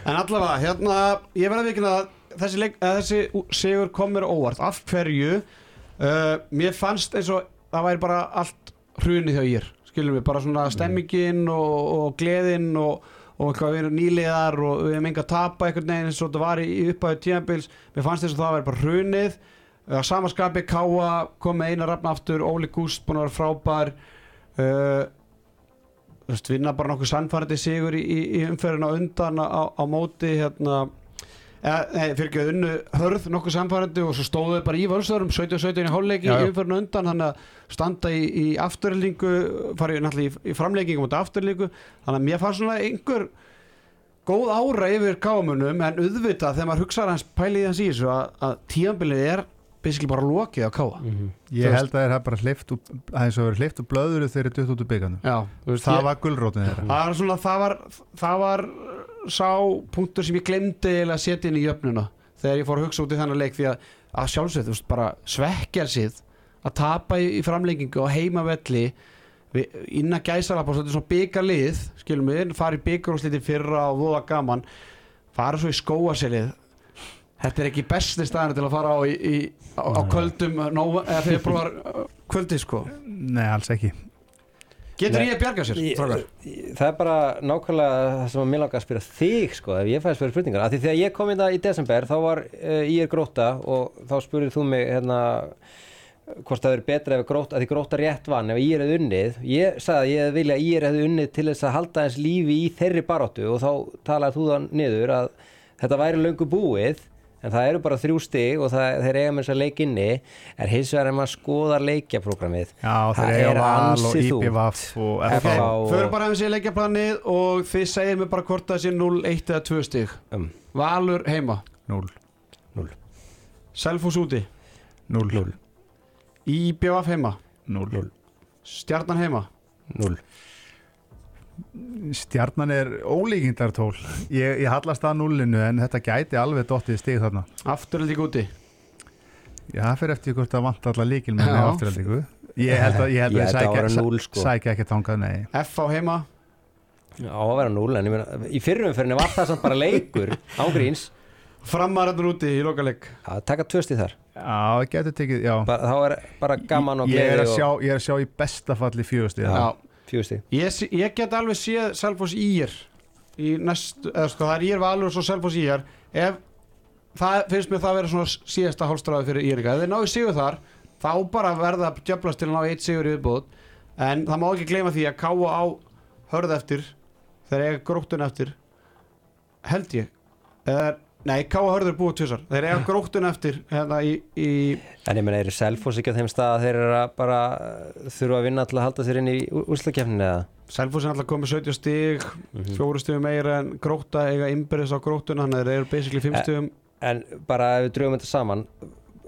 En allavega, hérna, ég verði að viðkynna að þessi, leik, að þessi sigur kom mér á óvart. Af hverju uh, mér fannst eins og það væri bara allt hrunið hjá ég skilum við, bara svona stemmingin og, og gleðin og, og eitthvað við erum nýliðar og við erum enga að tapa einhvern veginn eins og þetta var í, upphæðu tíðanbils mér fannst þess að það væri bara hrunið. Að samaskapi Káa kom með eina rafna aftur, Óli Gúst búin að vera frábær. Uh, þú veist, vinna bara nokkuð sannfærandi sigur í, í, umferðina undan á, á móti hérna fyrir ekki unnu hörð nokkuð sannfærandi og svo stóðu þeir bara í völstöðurum 17-17 í hálfleiki á undan þannig að standa í, í afturlingu farið náttúrulega í, í framleikingu mútið afturlingu þannig að mér fannst svona einhver góð ára yfir kámunum en auðvitað þegar maður hugsaður hans pælið hans í þessu að, að tíðanbilið er basically bara lokið á káa Mhm. ég held að þeir hafa bara hleyft út aðeins og verið hleyft út blöður þegar þeir dutt út úr byggarnu Já, þú veist, það ég- var gullrótin þeirra. Það var sá punktur sem ég glemdi að setja inn í jöfnuna þegar ég fór að hugsa út í þennan leik því að, að sjálfsveit, bara svekkjálsið að tapa í, í framleikingu og heimavelli við- innan gæsala bara svona byggarlið skilum við, fara í byggarúsliti fyrra og voða gaman fara svo í skóaselið þetta er ekki besti staðan til að fara á, í, í, á, á kvöldum nóva, eða februar kvöldi sko. Nei, alls ekki getur Nei. ég að bjarga sér, Ég-? Það er bara nákvæmlega það sem að mér langar að spyrja þig sko, ef ég fæðist fyrir spurningar af því þegar ég kom í það í desember þá var uh, ég er gróta og þá spurðir þú mig hérna hvort það verið betra ef gróta, því gróta rétt vann ef ég er hefði unnið, ég sagði að ég hefði vilja að ég hefði unnið til þess að halda eins lífi í þeirri baróttu og þá talaði þú það niður að þetta væri löngu búið en það eru bara þrjú stig og það, þeir eiga með þess að leik inni en hins vegar ef maður skoðar leikjaprógramið já, Það er val og ansi þungt. IPVAF og Ok. FH og- Förum bara aðeins í leikjaplanið og þið segir mér bara hvort það sé 0, 1 eða 2 stig. Um, Valur heima. 0, Selfos úti. 0, 0, IBF heima. 0 Stjarnan heima. 0 Stjarnan er ólíkindartól ég, ég hallast að nullinu en þetta gæti alveg dottið stig þarna. Afturöldík úti? Já, það fyrir eftir hvort það vant alla líkil með Já. með afturhaldingu Ég held að, ég held Ég sækja, sko. sækja ekki tangað, nei. FH heima? Á að vera 0 en ég meina í fyrrum umferðinni var það samt bara leikur. Ángríns Framararnur úti í lokaleg að taka tvöst í þar. Já, það getur tekið, já. Bara, þá er bara gaman og ég, er gleði að og sjá, ég er að sjá í besta falli fjögusti Já. Fjösti Ég, ég get alveg séð Selfos ír í næstu, eða sko það er ír valur og svo Selfos ír. Ef það finnst mér það að vera svona síðasta hálfstráði fyrir íringa, ef þeir náðu sigur þar þá bara verða að djöflast til að ná eitt sigur í viðbúð en það má ekki gleyma því að káa á hörð eftir þeir eiga gróttun eftir held ég. Eða, nei, káa hörður er búið tvisar þeir eiga gróttun eftir hérna í, í en ég meina eru Selfoss ekki á þeim stað að þeir eru að bara uh, þurfa að vinna til að halda sér inn í úrslakefninu eða Selfoss er alltaf komið 70 stig Mhm. fjóru stigum meira en grótta eiga innbyrðis á gróttuna, þannig að þeir eru basically 5 Eh, stigum en bara ef við drögum þetta saman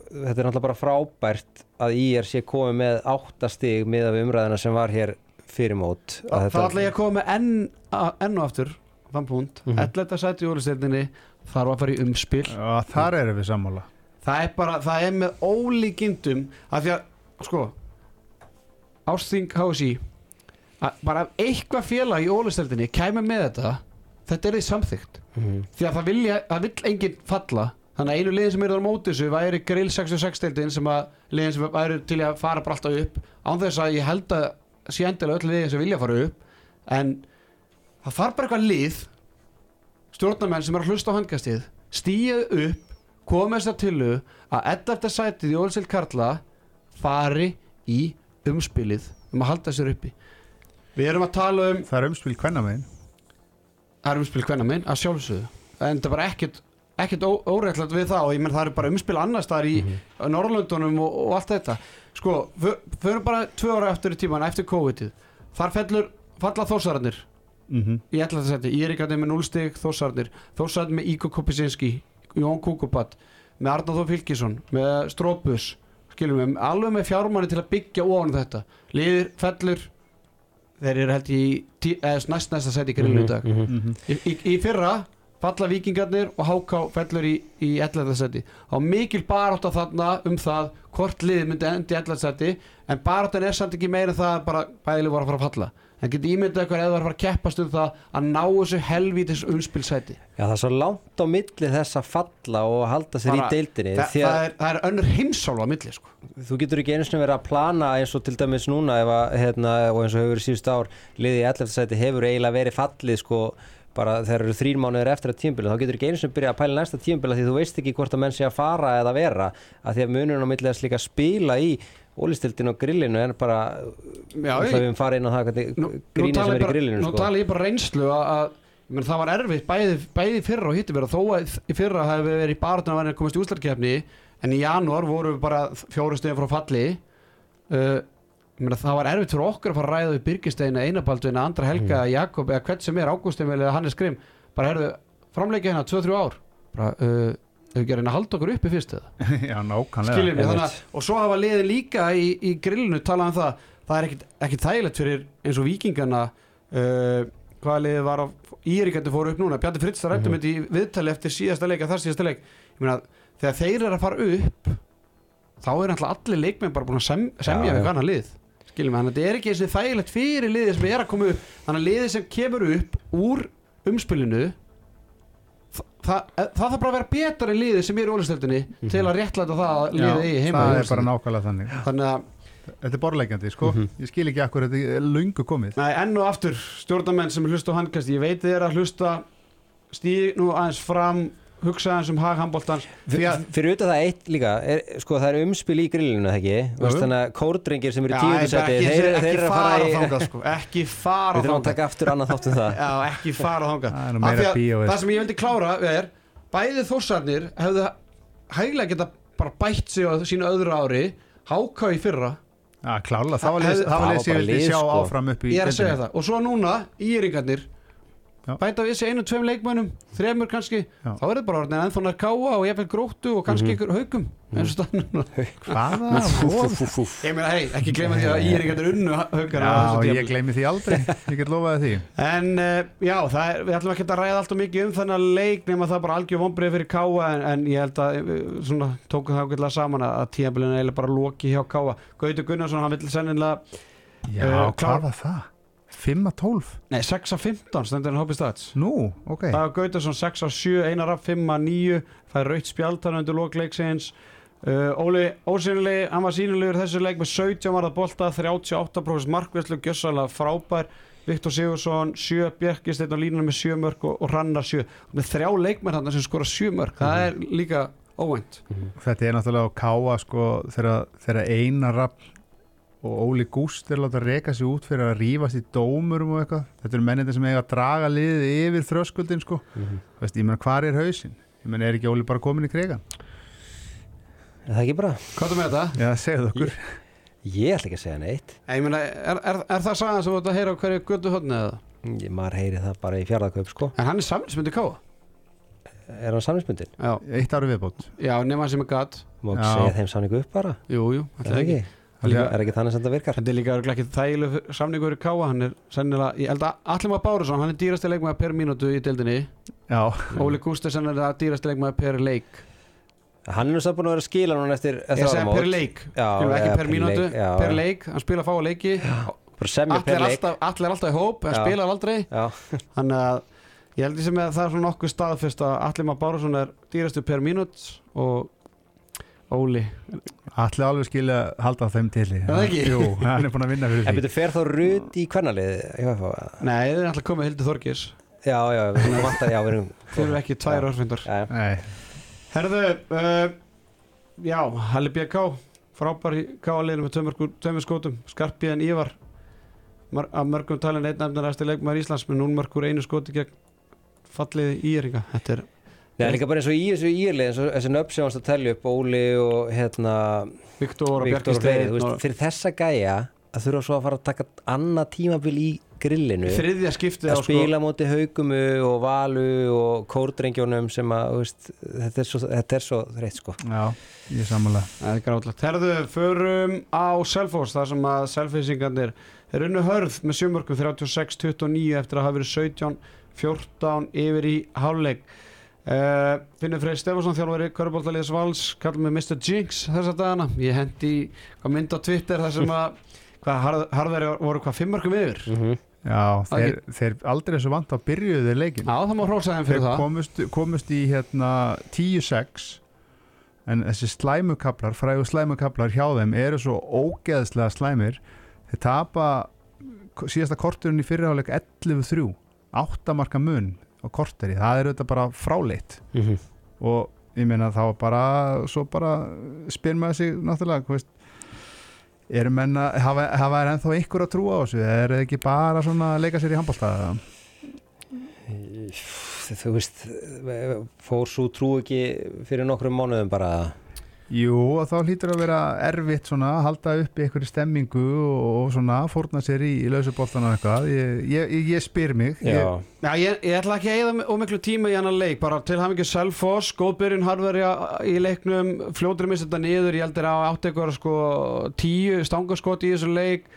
þetta er náttúrulega bara frábært að IR sé komið með átta stig miða við umræðina sem var hér fyrir mót Þá Að þá ætla ég að koma með enn, enn og aftur þann punkt, Mhm. 11. þarf að fara í umspil. Já, þar erum við sammála. Það er bara, það er með ólíkindum að því að, sko Ásting HSI að bara ef eitthvað félag í úrlistildinni kæmi með þetta þetta er því samþygt Mhm. því að það, vilja, það vill enginn falla. Þannig að einu liðin sem eru á móti þessu væri grill 66 deildin sem að liðin sem væri til að fara bara alltaf upp. Án þess að ég held að sé endilega öll liðin sem vilja fara upp en það þarf bara eitthvað lið stjórnarmenn sem er að hlusta á handkastið stíðu upp þess að tilu að 11. sætið í Ólsild Karla fari í umspilið um að halda sér uppi. Við erum að tala um Það er umspil hvenna megin. Það er umspil hvenna minn að sjálfsögðu. En það er bara ekkert ekkert óreittlægt við það og ég menn það er bara umspil annars staðar í Mhm. Norrlöndunum og, og allt þetta. Sko, fö- förum bara tvö ára eftir í tíman eftir COVID-ið. Þar fellur falla þósararnir mm -hmm. í 11. seti, Írikandi með 0 stig þósararnir, þósararnir með Íko Kopisinski Jón Kukubat með Arnar Þór Fylkisson, með Strópus skilum við, alveg með fjármanni til að byggja ofan þetta, liðir fellur þeir eru held í tí- eða næst næsta seti í grillu í dag Mhm. í, í, í fyrra falla vikingarnir og háká fellur í, í 11. seti á mikil barátt á þarna um það hvort liðið myndi endi í 11. seti en baráttan er samt ekki meira en það að bara bæðileg voru að fara að falla en geti ímyndað eitthvað eða var að keppast um það að ná þessu helvítis umspilsæti Já, það er svo langt á milli þess að falla og halda sér Bara- í deildinni það, að er, það er önnur heimsálfa á milli sko. þú getur ekki einu sinni verið að plana eins og til dæmis núna að, hérna, og eins og hefur síðust ár liðið í 11. sæti hefur eiginlega verið fallið sko bara þegar eru þrír mánuðir eftir að tímabili þá getur ekki einu sinni byrjað að pæla næsta tímabili því þú veist ekki hvort að menn sé að fara eða vera að því að munurinn á milli þess líka að spila í ólistildin og grillinu en bara Já, það við fara inn á það tala sem er í grillinu nú sko. tala ég bara reynslu að, það var erfitt bæði, bæði fyrra og hittir vera þó að fyrra hefði við verið í barðun að vera að komast í úslarkefni en í janúar voru við bara fjóru stegin frá falli. Uh, það var erfitt fyrir okkur að fara að ræða við Birgisteina, Einabaldvina, Andra Helga, Jakob eða hvert sem er, Ágústemil eða Hannes Grim bara herðu, framleikja hérna 2-3 ár. Bara, uh, hefur ekki að reyna að halda okkur uppi fyrst eða? [laughs] Já, nákvæmlega. Og svo hafa liðið líka í, í grillinu talað um það það er ekkit, ekkit þægilegt fyrir eins og vikingana uh, hvaða liðið var á Íríkandi fóru upp núna. Bjarni Fritz það rættum Mhm. þetta í viðtali eftir síðasta leik að þar síðasta leik. Meina þegar þeir eru að fara upp þá er alltaf allir leikmenn bara búin að sem, semja við hvaðna lið. Skiljum við þannig að þetta er ekki þessi þægilegt fyrir liðið sem er að koma upp. Þannig að liðið sem kemur upp úr umspilinu það, það, þarf bara að vera betra en liðið sem er í ólistöldinni til að réttlæta það að liðið eigi heima í það er bara nákvæmlega þannig. Þannig að Þetta er borleikjandi, sko. Ég skil ekki akkur þetta er lungu komið. Nei, enn og aftur stjórnamenn sem hlusta á handkast ég veit þið er að hlusta. Stíð nú aðeins fram hugsa aðeins um því að fyrir auðvitað það eitt líka er, sko það er umspil í grillinu það ekki þannig að kórdrengir sem eru tíu þeir, ekki þeir eru að fara fara í sko. Ekki fara annað þátt um það. Já, ekki fara er að bíóið. það sem ég vildi klára er bæði þósarnir hefðu hæglega geta bara bætt sig á sínu öðru ári háká í fyrra. Klála, það var leys- ég vildi sjá sko. áfram upp í ég er að segja það. Og svo núna íringarnir. Bæta við sig einu, tveim leikmönnum þremur kannski, Já. þá er þetta bara orðin ennþá nær káa og ég fæl gróttu og kannski Mhm. ykkur haukum eins og staðan núna. [laughs] Hvaða ég meina, hei, ekki gleyma því að íringarnir unnu haukana á þessu Já, ég gleymi því aldrei Ég get lofaði því En uh, já, það er, við ætlum ekki að ræða alltaf mikið um þennan leik nema það bara algjör vonbreið fyrir Káa en, en ég held að uh, svona tókum það ágætlega saman að, að tíabilinu eiginlega bara loki hjá Káa Gauti Gunnarsson, hann vill sennilega Já, Eh, hvað var það? 5 að 12? Nei, 6 af 15 stendur hann hópið stats. Nú, ok. Dagur Gautarsson 6 af 7, Einar af 5 af 9 fær raut spjaldan undir lokleiksins uh, Óli Ósynli hann var sínulegur þessu leik með 17 varða bolta 38% markvæslu gjössalega frábær. Viktor Sigursson 7 Bjerkisteinn á línunum með 7 mörg og, og Rannar 7 með þrjá leikmenn hann sem skora 7 mörg það er líka óvænt. Þetta er náttúrulega á káa sko þegar, þegar eina rapp og Óli Gúst er láta reka sig út fyrir að rífast í dómurum og eitthvað. Þetta eru mennið sem eiga að draga liðið yfir þröskuldin sko. Veist, ég meina hvar er hausinn? Ég meina er ekki Óli bara komin í krigan? er það ekki bara? Hvað er með þetta? Já, segðu okkur. Ég ætla ekki að segja neitt. Ég meina, er, er, er það sagan sem þú ert að heyra á hverju götu hodni eða? ég, maður heyri það bara í fjárðakaup sko. En hann er samlingsmyndi Káa er hann samlingsbundin? Já, Eitt ári viðbót. Já hann er er það? Líka- er ekki þannig sem það virkar? Þetta er líka ekki þægileg samningur í Káa hann er sennilega, ég held að Allir maður Bárusson hann er dýrasti leikmaður per mínútu í deildinni. Já, Óli Gúst er sennilega dýrasti leikmaður per leik. Hann er nú samt búin að vera að skila núna eftir, Ég segi per leik, Já, ekki per per mínútu, leik, já, per leik. Hann spila fáa leiki. Bara semja allir per er, alltaf, er alltaf í hóp en Já. spilar aldrei. Já, þannig að ég held því sem að það er svona nokkuð staðfest að Allir maður Bárusson er dýrastu per mínút og Óli. Allir alveg skilja að halda þeim til það ekki? Jú, hann er búin að vinna fyrir En því. betur fer þá rutt í kvennalið? Já, Nei, þið er alltaf komið Hildur Þorgis já, já, við erum vantar, já, við erum Þeir eru ekki tvær. Nei, Herðu, uh, já, Halli BK frábær í káaliðinu með tveimur- tveimur skótum. Skarpiðan Ívar mar, af mörgum talin einn efnilegasti leikmaður Íslands með núnmörkur einu skoti gegn falliði Íringa Þetta er, Nei, líka bara eins og í þessu írlið eins og þessi nöfn sem varst að telja upp Óli og hérna Viktor og og fyrir þessa gæja að þurfa svo að fara að taka annað tímabil í grillinu þriðja skiptið að á sko spila móti haugumu og valu og kórdrengjónum sem að veist, þetta er svo, þetta er svo þreitt sko já, ég er samanlega Það er grátlegt. Herðu, förum á Selfoss þar sem að Selfissingarnir er unnu hörð með sjömörkum 36-29 eftir að hafa verið 17-14 yfir í hálfleik. Uh, Finnur Freyr Stefansson þjálfari Körbóltaliðs Vals kallum mig Mr. Jinx þessa dagana. Ég hendi í hvað mynd á Twitter þar sem að hvað harð, harðveri voru hvað fimmörkum yfir? Mm -hmm. Já, þeir, þeir aldrei svo vant að byrjuðu þeir leikin Já, það má hrósa þeim Þeir fyrir það. komust, komust í hérna 10-6 en þessi slæmukablar, frægu slæmukablar hjá þeim eru svo ógeðslega slæmir. Þeir tapa síðasta korturinn í fyrirháleik 11-3 áttamarka mun á korteri, það er auðvitað bara fráleitt. Mhm. og ég meina þá bara svo bara spyr maður sig náttúrulega hvað veist eru menn að hafa, hafa er ennþá ykkur að trúa á þessu? Er það ekki bara svona að leika sér í handbóltaða þú veist fór svo trú ekki fyrir nokkrum mánuðum bara Jú og þá hlýtur að vera erfitt svona að halda upp í einhverju stemmingu og, og svona fórna sér í, í lausubóltan og eitthvað. Ég, ég, ég, ég spyr mig. Já, ég, Já, ég, ég ætla ekki að eða ómiklu tíma í annan leik bara til hafa ekki Selfoss, góðbyrjun harverja í leiknum, fljótur mist þetta niður ég heldur að átt eitthvað sko tíu stangaskot í þessu leik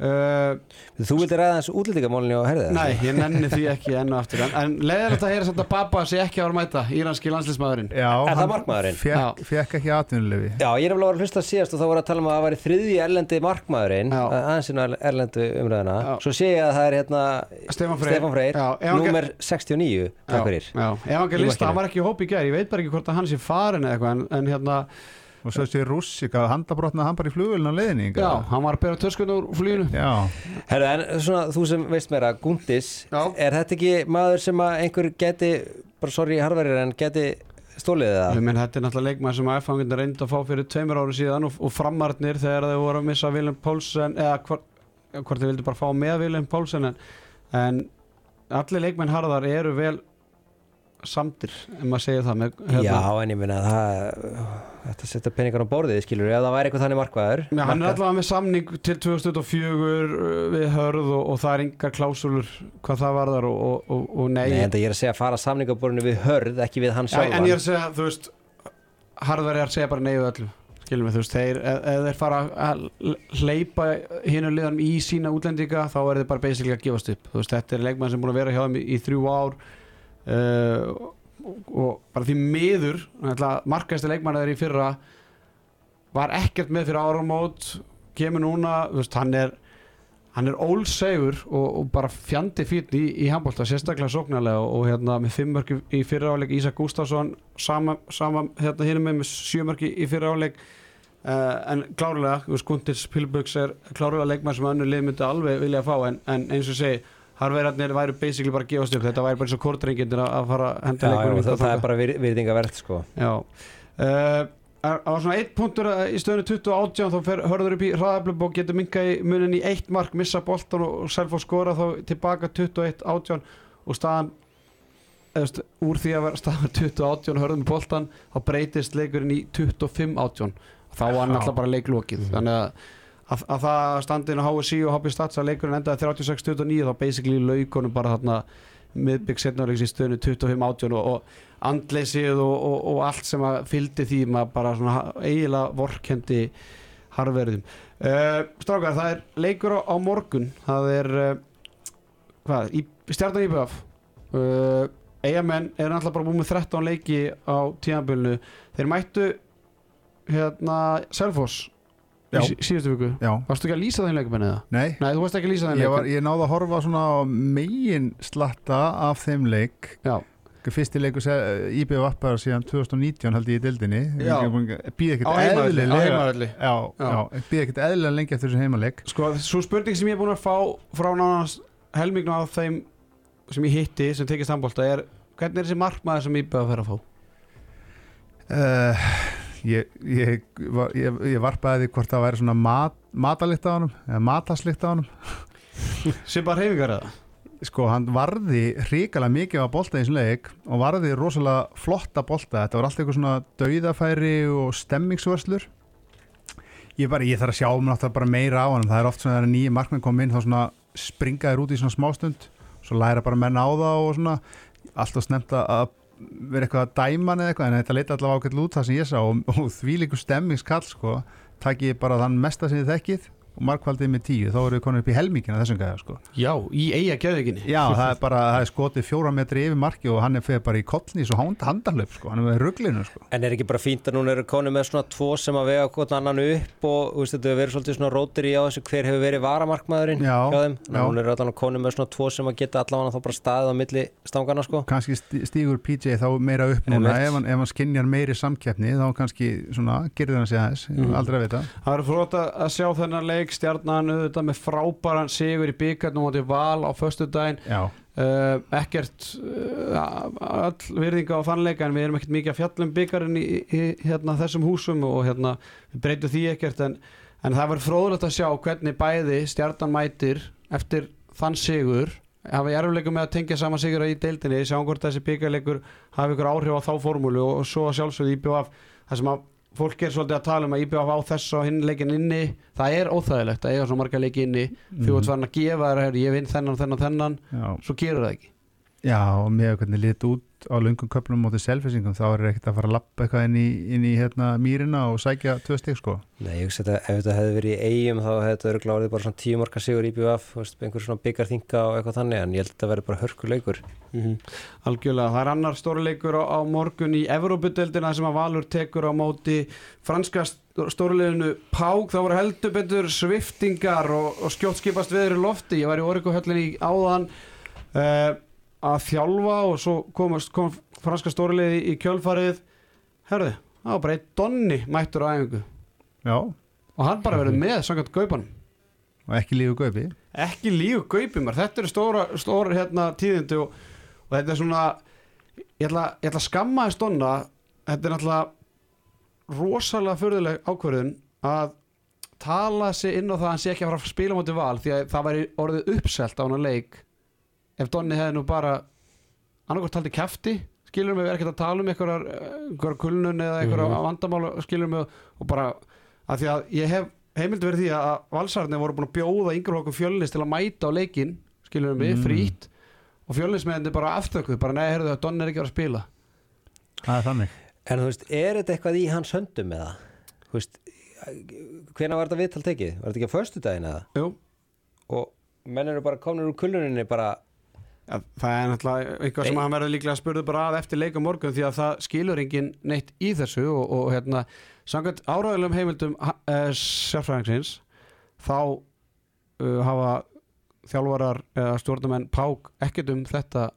þú vildi ræða þessu útlýtingamálinu og herðið Nei, ég nenni því ekki ennu aftur en, en leiðilegt að heyra samt að Baba sé ekki að að mæta íranski landslismæðurinn Já, Er það hann markmaðurinn? Fekk, fekk ekki atvinnulefi Já, ég er alveg að hlusta síðast og þá voru að tala um að það væri þriðji erlendi markmaðurinn Já. aðeins inn á erlendu umræðina Já. svo sé ég að það er hérna Stefán Freyr, Stefán Freyr, Já, númer 69 takk fyrir. Já, ef hann var ekki í hóp í gær ég veit bara ekki hvort að hann sé farin eða eitthvað en, en hérna, og svo sé rússika handabrotna hann bara í flugulina leiðning já, hann var að bera töskun úr flýinu já, Herra, en svona þú sem veist meira, Gundis Já. er þetta ekki maður sem að einhver geti bara sorry harverið en geti stólið það? Ég menn, þetta er náttúrulega leikmann sem að F-fangin reyndi að fá fyrir tveimur ári síðan og, og framarnir þegar þeir voru að missa Vilhelm Pálsen eða hvort, hvort þeir vildi bara fá með Vilhelm Pálsen en, en allir leikmenn harðar eru vel samtir, ef maður segir það með, hérna. Já, en ég minna það þetta setja peningar á borðið, skilur ef það væri eitthvað þannig markmaður Já, hann er allavega með samning til 2024 uh, við hörð og, og það er engar klásulur hvað það varðar og, og, og, og nei, Nei, en það ég er að segja að fara samningaborðinu við hörð ekki við hann Já, sjálfan. en ég er að segja, þú veist harðar er að segja bara nei við öllu skilum við, þú veist, þeir, ef þeir fara að hleypa hinu liðanum í sína útlendinga, þá er þeir bara basically að gefast upp, þú veist, þetta er leikmann sem búin að vera hjá þeim í, í þrjú ár uh, og, bara því miður markaðist leikmann þeir í fyrra var ekkert með fyrir áramót kemur núna, veist, hann er hann er ólsegur og, og bara fjandi fýtt í, í handbólta, sérstaklega sóknarlega og, og hérna með fimm mörg í, fyrra áleik Ísak Gustafsson, sama, sama hérna hérna með með sjö mörg í, fyrra áleik uh, en klárlega Guntils Pilbugs er klárlega leikmann sem önnur lið myndi alveg vilja að fá en, en eins og segi, harverðarnir væru basically bara að gefast upp, þetta væri bara eins og kórdrengindir að fara að henda leikunum það, það er bara vir, virðingavert sko. Já. Uh, var svona eitt punktur að í stöðinu 2018 þá fer hörður upp í hraðaflöp og getur minka í munin í eitt mark, missa boltan og Selfoss skora þá tilbaka 21-18 og staðan eðast, úr því að vera staðan 20-18 hörðum í boltan þá breytist leikurinn í 25-18 þá var hann alltaf bara leiklokið. Þannig að, að, að það standin á HSI og HB Stats að leikurinn endaði 36-29 þá basically laukonum bara þarna miðbygg setnarleiks í stöðinu 25-18 og, og andleysið og, og, og allt sem að fylgdi því maður bara svona eiginlega vorkendi harverðum uh, Strákar, það er leikur á, á morgun það er uh, hvað, í, stjarnan íbjöf uh, eigamenn er náttúrulega bara búið með 13 leiki á tíðanbölinu þeir mættu hérna Selfoss Já. sí- síðustu viku já, Varstu ekki að lýsa þeim leikum eða? nei Nei, þú varst ekki að lýsa þeim ég, var, leikum ég náði að horfa svona á megin slatta af þeim leik Já, fyrsti leikur IBF bara síðan 2019 held ég í dildinni Já. býð Á ekkert heimavelli, á eðlilega heimavelli. já, Já. já, býð ekkert eðlilega lengi eftir þessu heimaleik Sko, svo spurning sem ég er búin að fá frá nánast helmingna af þeim sem ég hitti sem tekist handbólta er hvernig er þessi markmaður sem ég beða að fara að fá? uh, ég, ég, ég, ég varpaði því hvort það væri svona mat, matalikt á honum eða mataslikt á honum. Sem bara reyfingar eða? sko hann varði hrikalega mikið á bolta í þessum leik og varði rosalega flotta bolta. Þetta var allt eitthvað svona dauðafæri og stemmingsvörslur. Ég, bara, ég þarf að sjá um náttúrulega bara meira á hann það er oft svona þegar nýja markmenn kom inn þá svona springaður út í svona smástund svo læra bara menn á það og svona. Alltaf snemt að- vera eitthvað að dæma hann eða eitthvað en þetta leita allavega ákveld út það sem ég sá og, og því líkur stemmingskall sko. Takk ég bara þann mesta sem þið þekkið og markvaldið með tíu, þá eru við konur upp í helmingina þessum gæða sko Já, í eiga gjöðuginni Já, það er bara, það er skotið fjóra metri yfir marki og hann er fyrir bara í kollnís og handa, handalöp sko, hann er með rugglinu sko. En er ekki bara fínt að núna eru konu með svona tvo sem að vega hvort annan upp og þú veist, þetta hefur verið svolítið svona rótir í á þessu hver hefur verið varamarkmaðurinn Já, hjá þeim. já. Núna eru allan konu með svona tvo sem að geta allavega þá bara staðið á milli stangana sko. Kanski stígur PJ þá meira upp núna ef hann, ef hann skinjar meiri samkeppni þá kannski svona, gerir hann sig aðeins, mm. aldrei að vita Það flott að að sjá þennan leik stjarnan auðvitað með frábæran sigur í byggarnum á val á föstudaginn. Já, uh, ekkert uh, all virðinga á þannleika en við erum ekkert mikið að fjallum byggarinn í, í hérna, þessum húsum og hérna, við breytum því ekkert en, en það verður fróðulegt að sjá hvernig bæði stjarnan mætir eftir þann sigur. Hafa erfleikum með að tengja saman sigur í deildinni, sjáum hvort þessi byggarleikur hafi ykkur áhrif á þá formúlu og, og svo sjálfsögðu IBF það sem að fólk er svolítið að tala um að IBF á þess og hinn leikin inni. Það er óþægilegt að eiga svo marga leiki inni. Þú ert farin að gefa þér ég vinn þennan, þennan, þennan. Já, svo gerur það ekki já og með hvernig lit út á lungum köplum mótið selfisingum þá er ekkert að fara að lappa eitthvað inn í, inn í hérna, mýrina og sækja tvö stík sko. Nei, ég hugsa þetta, ef þetta hefði verið í eigum þá hefði þetta verið glárið bara svona tíu marka sigur í BVF, einhver svona byggarþinga og eitthvað þannig, en ég held að þetta verið bara hörkur leikur. algjörlega, það er annar stóruleikur á, á morgun í Evrópudeldina sem að Valur tekur á móti franska stóruleikinu Pák, það voru heldur betur sviftingar og, og skjótt skipast veður í lofti, ég var í Að þjálfa og svo komast, kom franska stóruleiki í kjölfarið. Herðu, það var bara eitt donni mættur á æfingu. Já, og hann bara verið með samkvæmt gaupanum og ekki lífu gaupi. Ekki lífu gaupimar þetta eru stóra, stóra hérna, tíðindi og, og þetta er svona ég ætla, ég ætla að skamma þess donna. Þetta er náttúrulega rosalega förðuleg ákvörðun að tala sig inn á það að hann sé ekki að fara að spila á móti val því að það væri orðið uppselt á hann leik ef Donni hefði nú bara annarkvært taldi kæfti skilur mig, við erum ekkert að tala um einhverjar, einhverjar kulnun eða einhverjar Mhm. vandamál skilur mig og bara að því að ég hef heimild verið því að valsarnir voru búin að bjóða yngreflokkum fjölnis til að mæta á leikin skilur mig, Mm. frýtt og fjölnismeðandi bara aftökuð, bara nei, heyrðu að Donni er ekki að að spila Það er þannig En þú veist, er þetta eitthvað í hans höndum eða? Þú veist, hvena var þetta viðtal tekið? Var þetta ekki á föstudaginn eða? Jú, Og menn eru bara komnir úr kulluninni bara, Ja, það er náttúrulega eitthvað sem Nei. hann verður líklega að spurðu bara að eftir leika morgun því að það skilur engin neitt í þessu og, og hérna, samkvæmt áræðilegum heimildum uh, sérfræðingsins þá uh, hafa þjálfarar eða stjórnumenn Pák ekkert um þetta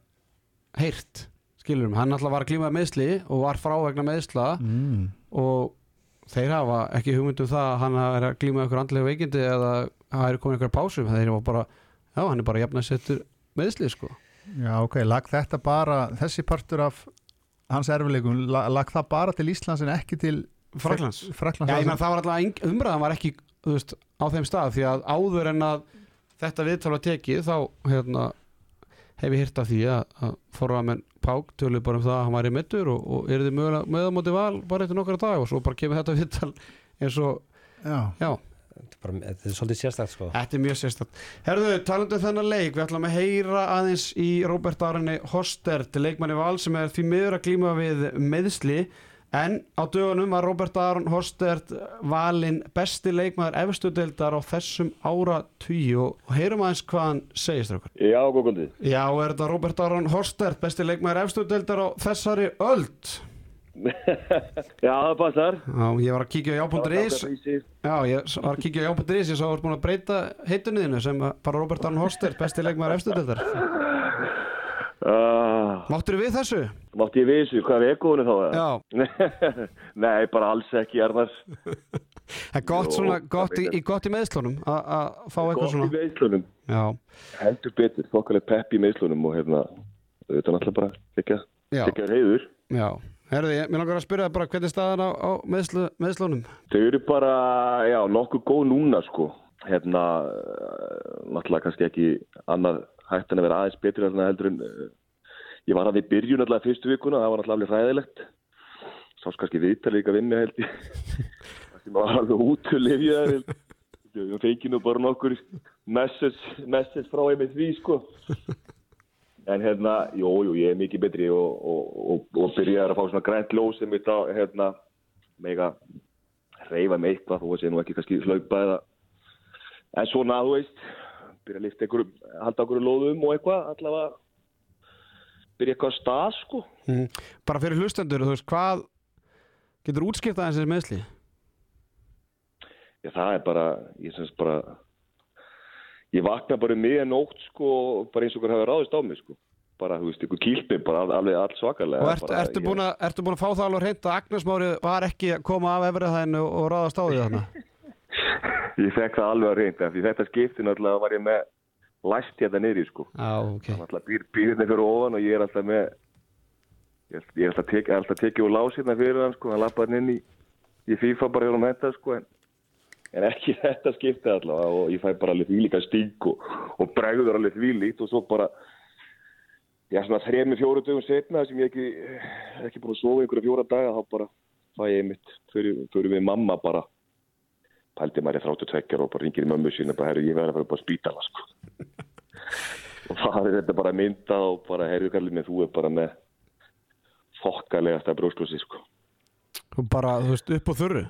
heyrt skilurum, hann alltaf var að klíma meðsli og var frá vegna meðsla mm. og þeir hafa ekki hugmynd um það að hann er að glíma ykkur andlega veikindi eða það er komin ykkur pásum þeir hafa bara, já hann er bara jafn að setja meðsli sko Já, ok, lag þetta bara þessi partur af hans erfileikum lag, lag það bara til Íslands en ekki til Fraklands Fraklands Já, ég menn það var alltaf umræðan var ekki þú veist, á þeim stað því að áður en að þetta viðtal var tekið þá hérna, hef ég hýrt af því að, að forraðamenn Pák tölu bara um það að hann var í mittur og, og er þið möðamóti val bara eftir nokkra dag og svo bara kemur þetta viðtal eins og, Já, já, bara, þetta er svolítið sérstakt sko. þetta er mjög sérstætt Herðu, talandu um þennan leik, við ætlum að heyra aðeins í Róbert Arne Hostert leikmanni val sem er því miður að glíma við meðsli En á dögunum var Robert Aron Hostert valinn besti leikmaður efstudeldar á þessum ára tugi og heyrum aðeins hvað hann segist okkur. Já, góð kvöldið. Já, er þetta Robert Aron Hostert, besti leikmaður efstudeldar á þessari öld? Já, það passar. Já, ég var að kíkja á já.is Já, ég var að kíkja á já.is ég sá að þú ert búin að breyta heitunniðinu sem að bara Robert Aron Hostert, besti leikmaður efstudeldar Uh, Máttur við þessu? mátti ég við þessu, hvað er ekkoðunni þá? Já, [laughs] Nei, bara alls ekki, Arnar. það er gott, Jó, svona, gott, í, gott í meðslunum að að fá eitthvað Gott í svona meðslunum. Já, Heldur betur, þokkalega pepp í meðslunum og hérna, þetta er náttúrulega bara ekki ekki heiður. já Herði, mér langar að spyrja bara hvernig er staðan á, á meðslu, meðslunum Þau eru bara, já, nokkuð góð núna, sko. Hérna, eh, náttúrulega kannski ekki annað hægt en að vera aðeins betri hérna heldur en uh, ég var að við byrjun alltaf fyrstu vikuna, það var náttúrulega alveg hræðilegt. Sást kannski viðtalið líka vinni held ég. [laughs] Það var alveg út til lifjaðar. Við fengið nú bara nokkur message, message frá einmitt því, sko. En hérna, jú, jú, ég er mikið betri og, og, og, og byrjaði að fá svona grænt ljós sem mitt á, hérna, mega reyfa með eitthvað, þó að sé nú ekki kannski hlaupa eða en svona, þú veist byrja að lifta einhverjum, halda einhverjum lóðum og eitthvað, allavega byrja eitthvað að stað, sko mm. Bara fyrir hlustendur, þú veist, hvað getur útskiptað þessi meðsli? Já, það er bara, ég syns bara ég vakna bara um miðja nótt, sko, bara eins og hver hafa ráðist á mig, sko bara, þú veist, einhver kýlpi, bara al- alveg allt svakalega Og ert, bara, ertu, ég- búin að, ertu búin að fá það alveg hreint að Agnes Mári var ekki að koma af efriðaðinu og ráðast á því þarna? [laughs] Ég fekk það alveg að reynda, því þetta skipti náttúrulega var ég með læst hérna niðri, sko Já, ok. náttúrulega býr, býrðinni fyrir ofan og ég er alltaf með ég er, ég alltaf tekið alltaf tekið úr lás hérna fyrir hann sko, hann lappaði inn í, í FIFA bara hjá hann þetta sko en, en ekki [laughs] þetta skipti allavega og ég fæ bara alveg því líka stík og, og bregður alveg því líkt og svo bara já svona þrejum fjóru dögum setna sem ég ekki ekki búin að sofa einhverja fjóra daga þá bara fæ ég mitt fyrir, við mamma bara pældi maður í 32 og bara ringir í mömmu sína bara herru ég verður að fara upp á spítala sko [laughs] og það er þetta bara mynda og bara herru kallið með þú er bara með fokkalegasta brjósklósi sko Og bara, þú veist, upp á þurru?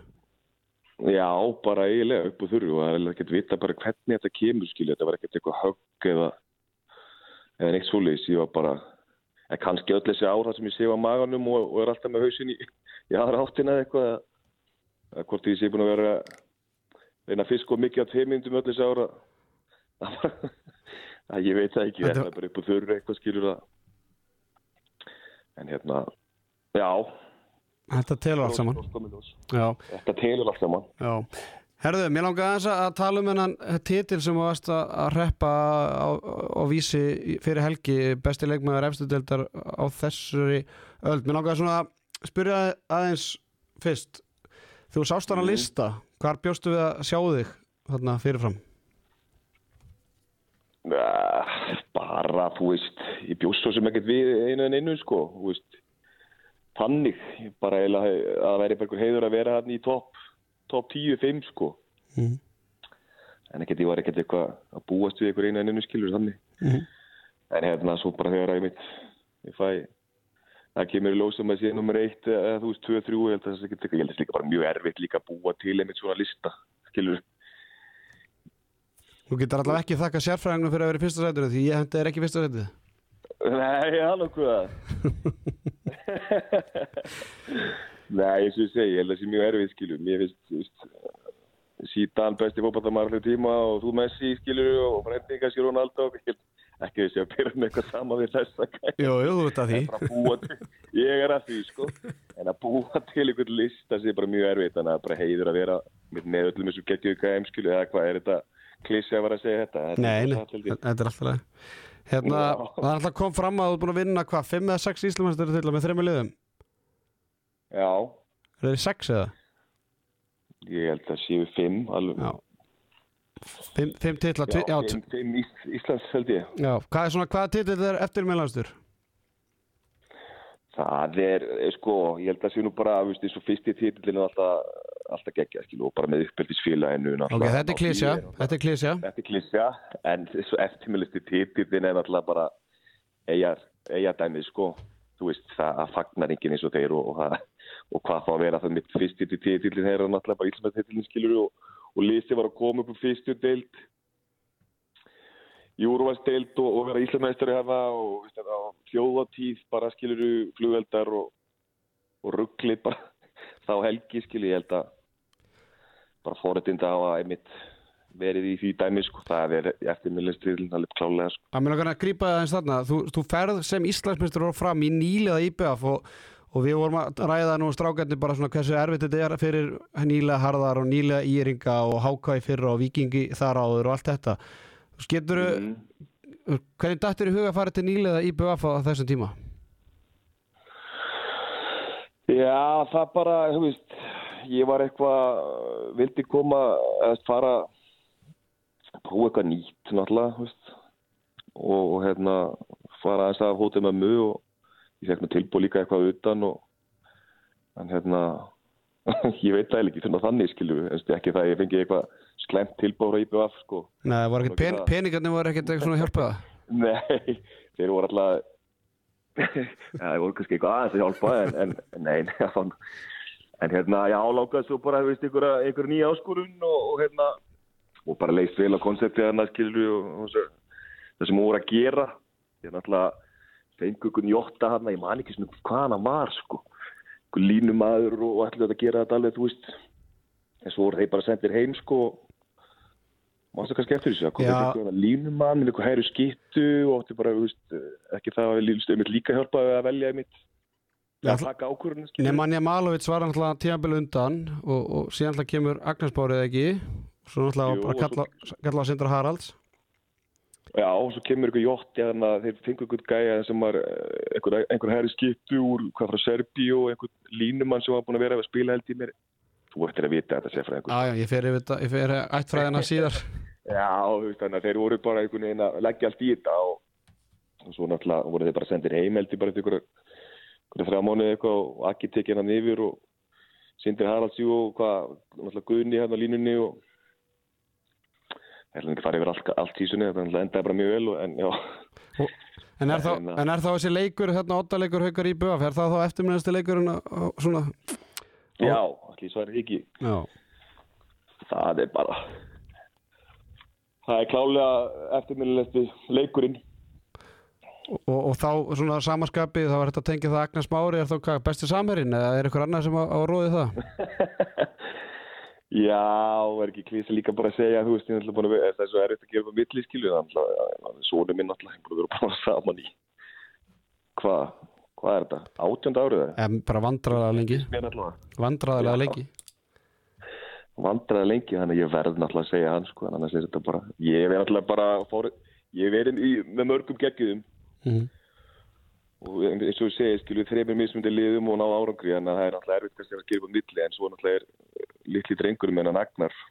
Já, bara eiginlega upp á þurru og það er ekkert vita bara hvernig þetta kemur skilja, þetta var ekkert eitthvað högg eða, eða neitt svoleiðis, ég var bara en kannski öll þessi ára sem ég sé á maganum og, og er alltaf með hausin í, í aðra áttina eða eitthvað eða, eða hvort ég sé búin að vera að reyna að fiska og mikið á teimindum öll þessi ára það var, að ég veit ekki, Þetta- er bara upp á þurru eitthvað skilur það en hérna, já Þetta telur allt saman. Þetta telur allt saman já. Herðu, mér langar aðeins að tala um hennan titil sem þú varst að reppa á, á vísi fyrir helgi, besti leikmaður efstudeldar á þessari öld. Mér langar svona að spyrja aðeins fyrst. Þú sást hann að lista, hvar bjóstu við að sjá þig þarna fyrirfram? Bara, þú veist, ég bjóst svo sem ekkert við einu en einu, sko, þú veist, þannig, Ég bara eiginlega að það væri einhver heiður að vera hann í topp top 10-5, sko, Mhm. en ekkert, ég var ekkert eitthvað að búast við einhver einu en einu skilur þannig, Mhm. en hérna, svo bara þegar ég mitt, ég fæ, það kemur í ljósum að sé nummer 1, eða þú veist, 2-3, ég held að það sé ekkert, ég held að það sé líka bara mjög erfitt líka að búa til einmitt svona lista, skilur, Þú getur allavega ekki þakka sérfræðingum fyrir að vera í fyrsta sætinu því ég hendi er ekki fyrsta sætinu. Nei, og hvað [laughs] [laughs] Nei, eins og ég segi, ég held að það sé mjög erfið skilur Mér finnst, Sítan besti fótballtamar allir tíma og þú Messi skilur og Frending kannski Ronaldo ég held ekki þessi að byrja með eitthvað sama við þessa Jú, jú, þú veit að því. ég er að því sko en að búa til einhvern lista sé bara mjög erfitt þannig að bara heiður að vera með, öllum þessu geggjöðu KM skilu eða hvað er þetta klísi að vera að segja þetta Þetta er Nei, ég. þetta er alltaf. Hérna, það er alltaf kom fram að þú er búin að vinna hvað, 5 eða 6 íslumestur til með þrejum liðum. Já, Er það 6 eða? ég held að séu fimm alveg Já. 5 titla, já, já, Já, fimm, fimm Ís, Íslands held ég. já, hvað er svona, hvaða titill er eftir meðlanstur? Það er, eh, sko, ég held að sé nú bara, þú veist, og fyrsti titillin er alltaf, alltaf geggja, skilu, og bara með uppeldisfélaginu. Ok, þetta er klísja, þetta er klísja. Þetta er klísja, en svo eftirmjölusti titillin er náttúrulega bara eiga, eiga dæmið, sko. Þú veist, það að fagnar enginn eins og þeir og, og, og hvað þá að vera það mitt fyrsti titillin þeirra náttúrulega bara Íslandsmeistillin, skilur, og, og Lisi var að koma upp úr fyrstu deild Júruvarsdeild og, og vera Íslandsmeistari hafa og þjóðatíð bara skiluru flugeldar og, og rugglið bara [laughs] þá helgi skilu ég held að bara fórættinda á að einmitt verið í því dæmi sko, það er eftirmillistrið alveg klálega sko. Það mér langar að grípa það eins þarna þú, þú ferð sem Íslandsmyndstur fram í nýliða IBF og, og við vorum að ræða nú strákarnir bara svona hversu erfitt þetta er fyrir nýliða harðar og nýliða íringa og háká í fyrra og vikingi þar áður og allt þetta Getur Mm. hvernig dættir í huga að fara til nýliða IBF á þessum tíma? Já, það bara, þú veist, ég var eitthvað, vildi koma að fara, prófa eitthvað nýtt náttúrulega, veist, og, og hérna, fara aðeins að hótið með mjög og ég fekk með tilbúið líka eitthvað utan og, en hérna, [laughs] ég veit það ekki, þannig þannig skilju, ekki það að ég fengi eitthvað slemt tilbúið frá IBF, sko. Nei, það voru ekkert pen, peningarnir voru ekkert eitthvað svona að hjálpa það? [laughs] Nei, þeir voru alltaf [laughs] þeir voru kannski eitthvað aðeins að hjálpa en, en nei, nei þann, en hérna, já, lákaði svo bara veist, einhverja, einhverja nýja áskorun og, og hérna, og bara leist vel á konseptið hérna, skilju og, það sem voru að gera. Ég er náttúrulega fengu ykkur njóta hann, ég man ekki svona hvað hann var sko, ykkur línumadur og, ætlaði að gera þetta alveg, þú veist. En svo voru þeir bara sendir heim sko Mástu kannski eftir þessu, að koma Já. eitthvað línumann, eitthvað hæru skittu og átti bara, þú veist, ekki það að við einmitt líka hjálpa að velja einmitt Já, að taka ákvörðun, skilur. Nemanja Malovic var náttúrulega tíðanbili undan og, og síðan náttúrulega kemur Agnes Bárið ekki svo náttúrulega bara og kalla, kalla á Sindra Haralds Já, og svo kemur eitthvað jótt, já, þannig að þeir fengu eitthvað gæja sem var eh, einhver, einhver hæru skittu úr hvað frá Serbi og einhver línumann sem var búin að vera að spila held í mér. Þú ættir að vita þetta, sé frá einhver. Já, já, ég fer yfir ættfræðina [laughs] síðar Já, þú veist, þannig að þeir voru bara einhvern veginn að leggja allt í þetta og, og svo náttúrulega voru þeir bara sendir heim held í bara einhverja þrjá mánuði eitthvað og Akki tekið hann yfir og Sindri Haraldsjú og hvað, náttúrulega Guðni hann á línunni og Það er ekki farið yfir allt, allt tísunni, náttúrulega endaði bara mjög vel og, en En er, þá, Hérna. en er þá þessi leikur, hérna ottaleikur haukar í BF, er það þá á, á svona já, allir svarið ekki. Já, Það er bara, það er klálega eftirminnilegt leikurinn. Og, og þá svona samaskapið, þá er þetta að tengja það Agnes Mári, er þá hvað, besti samherinn eða er ykkur annar sem á, á róði það? [laughs] Já, er ekki klísa líka bara að segja, þú veist, ég náttúrulega búin að vera, það er svo erfitt að gera upp milli, skilju, þannig að svona minn náttúrulega hefur að vera bara saman í, hvað, hvað er þetta, átjönd árið það? En bara vandraðlega lengi, Já. lengi vandraði lengi, þannig að ég verð náttúrulega að segja hann, sko, annars er þetta bara, ég er náttúrulega bara, fór, ég er verið í, með mörgum geggjum mm. og eins og ég segi, skilju, þreymir mismundi liðum og ná árangri, en það er náttúrulega erfitt kannski að gera upp milli, en svo náttúrulega er eh, litli drengurum en hann Agnar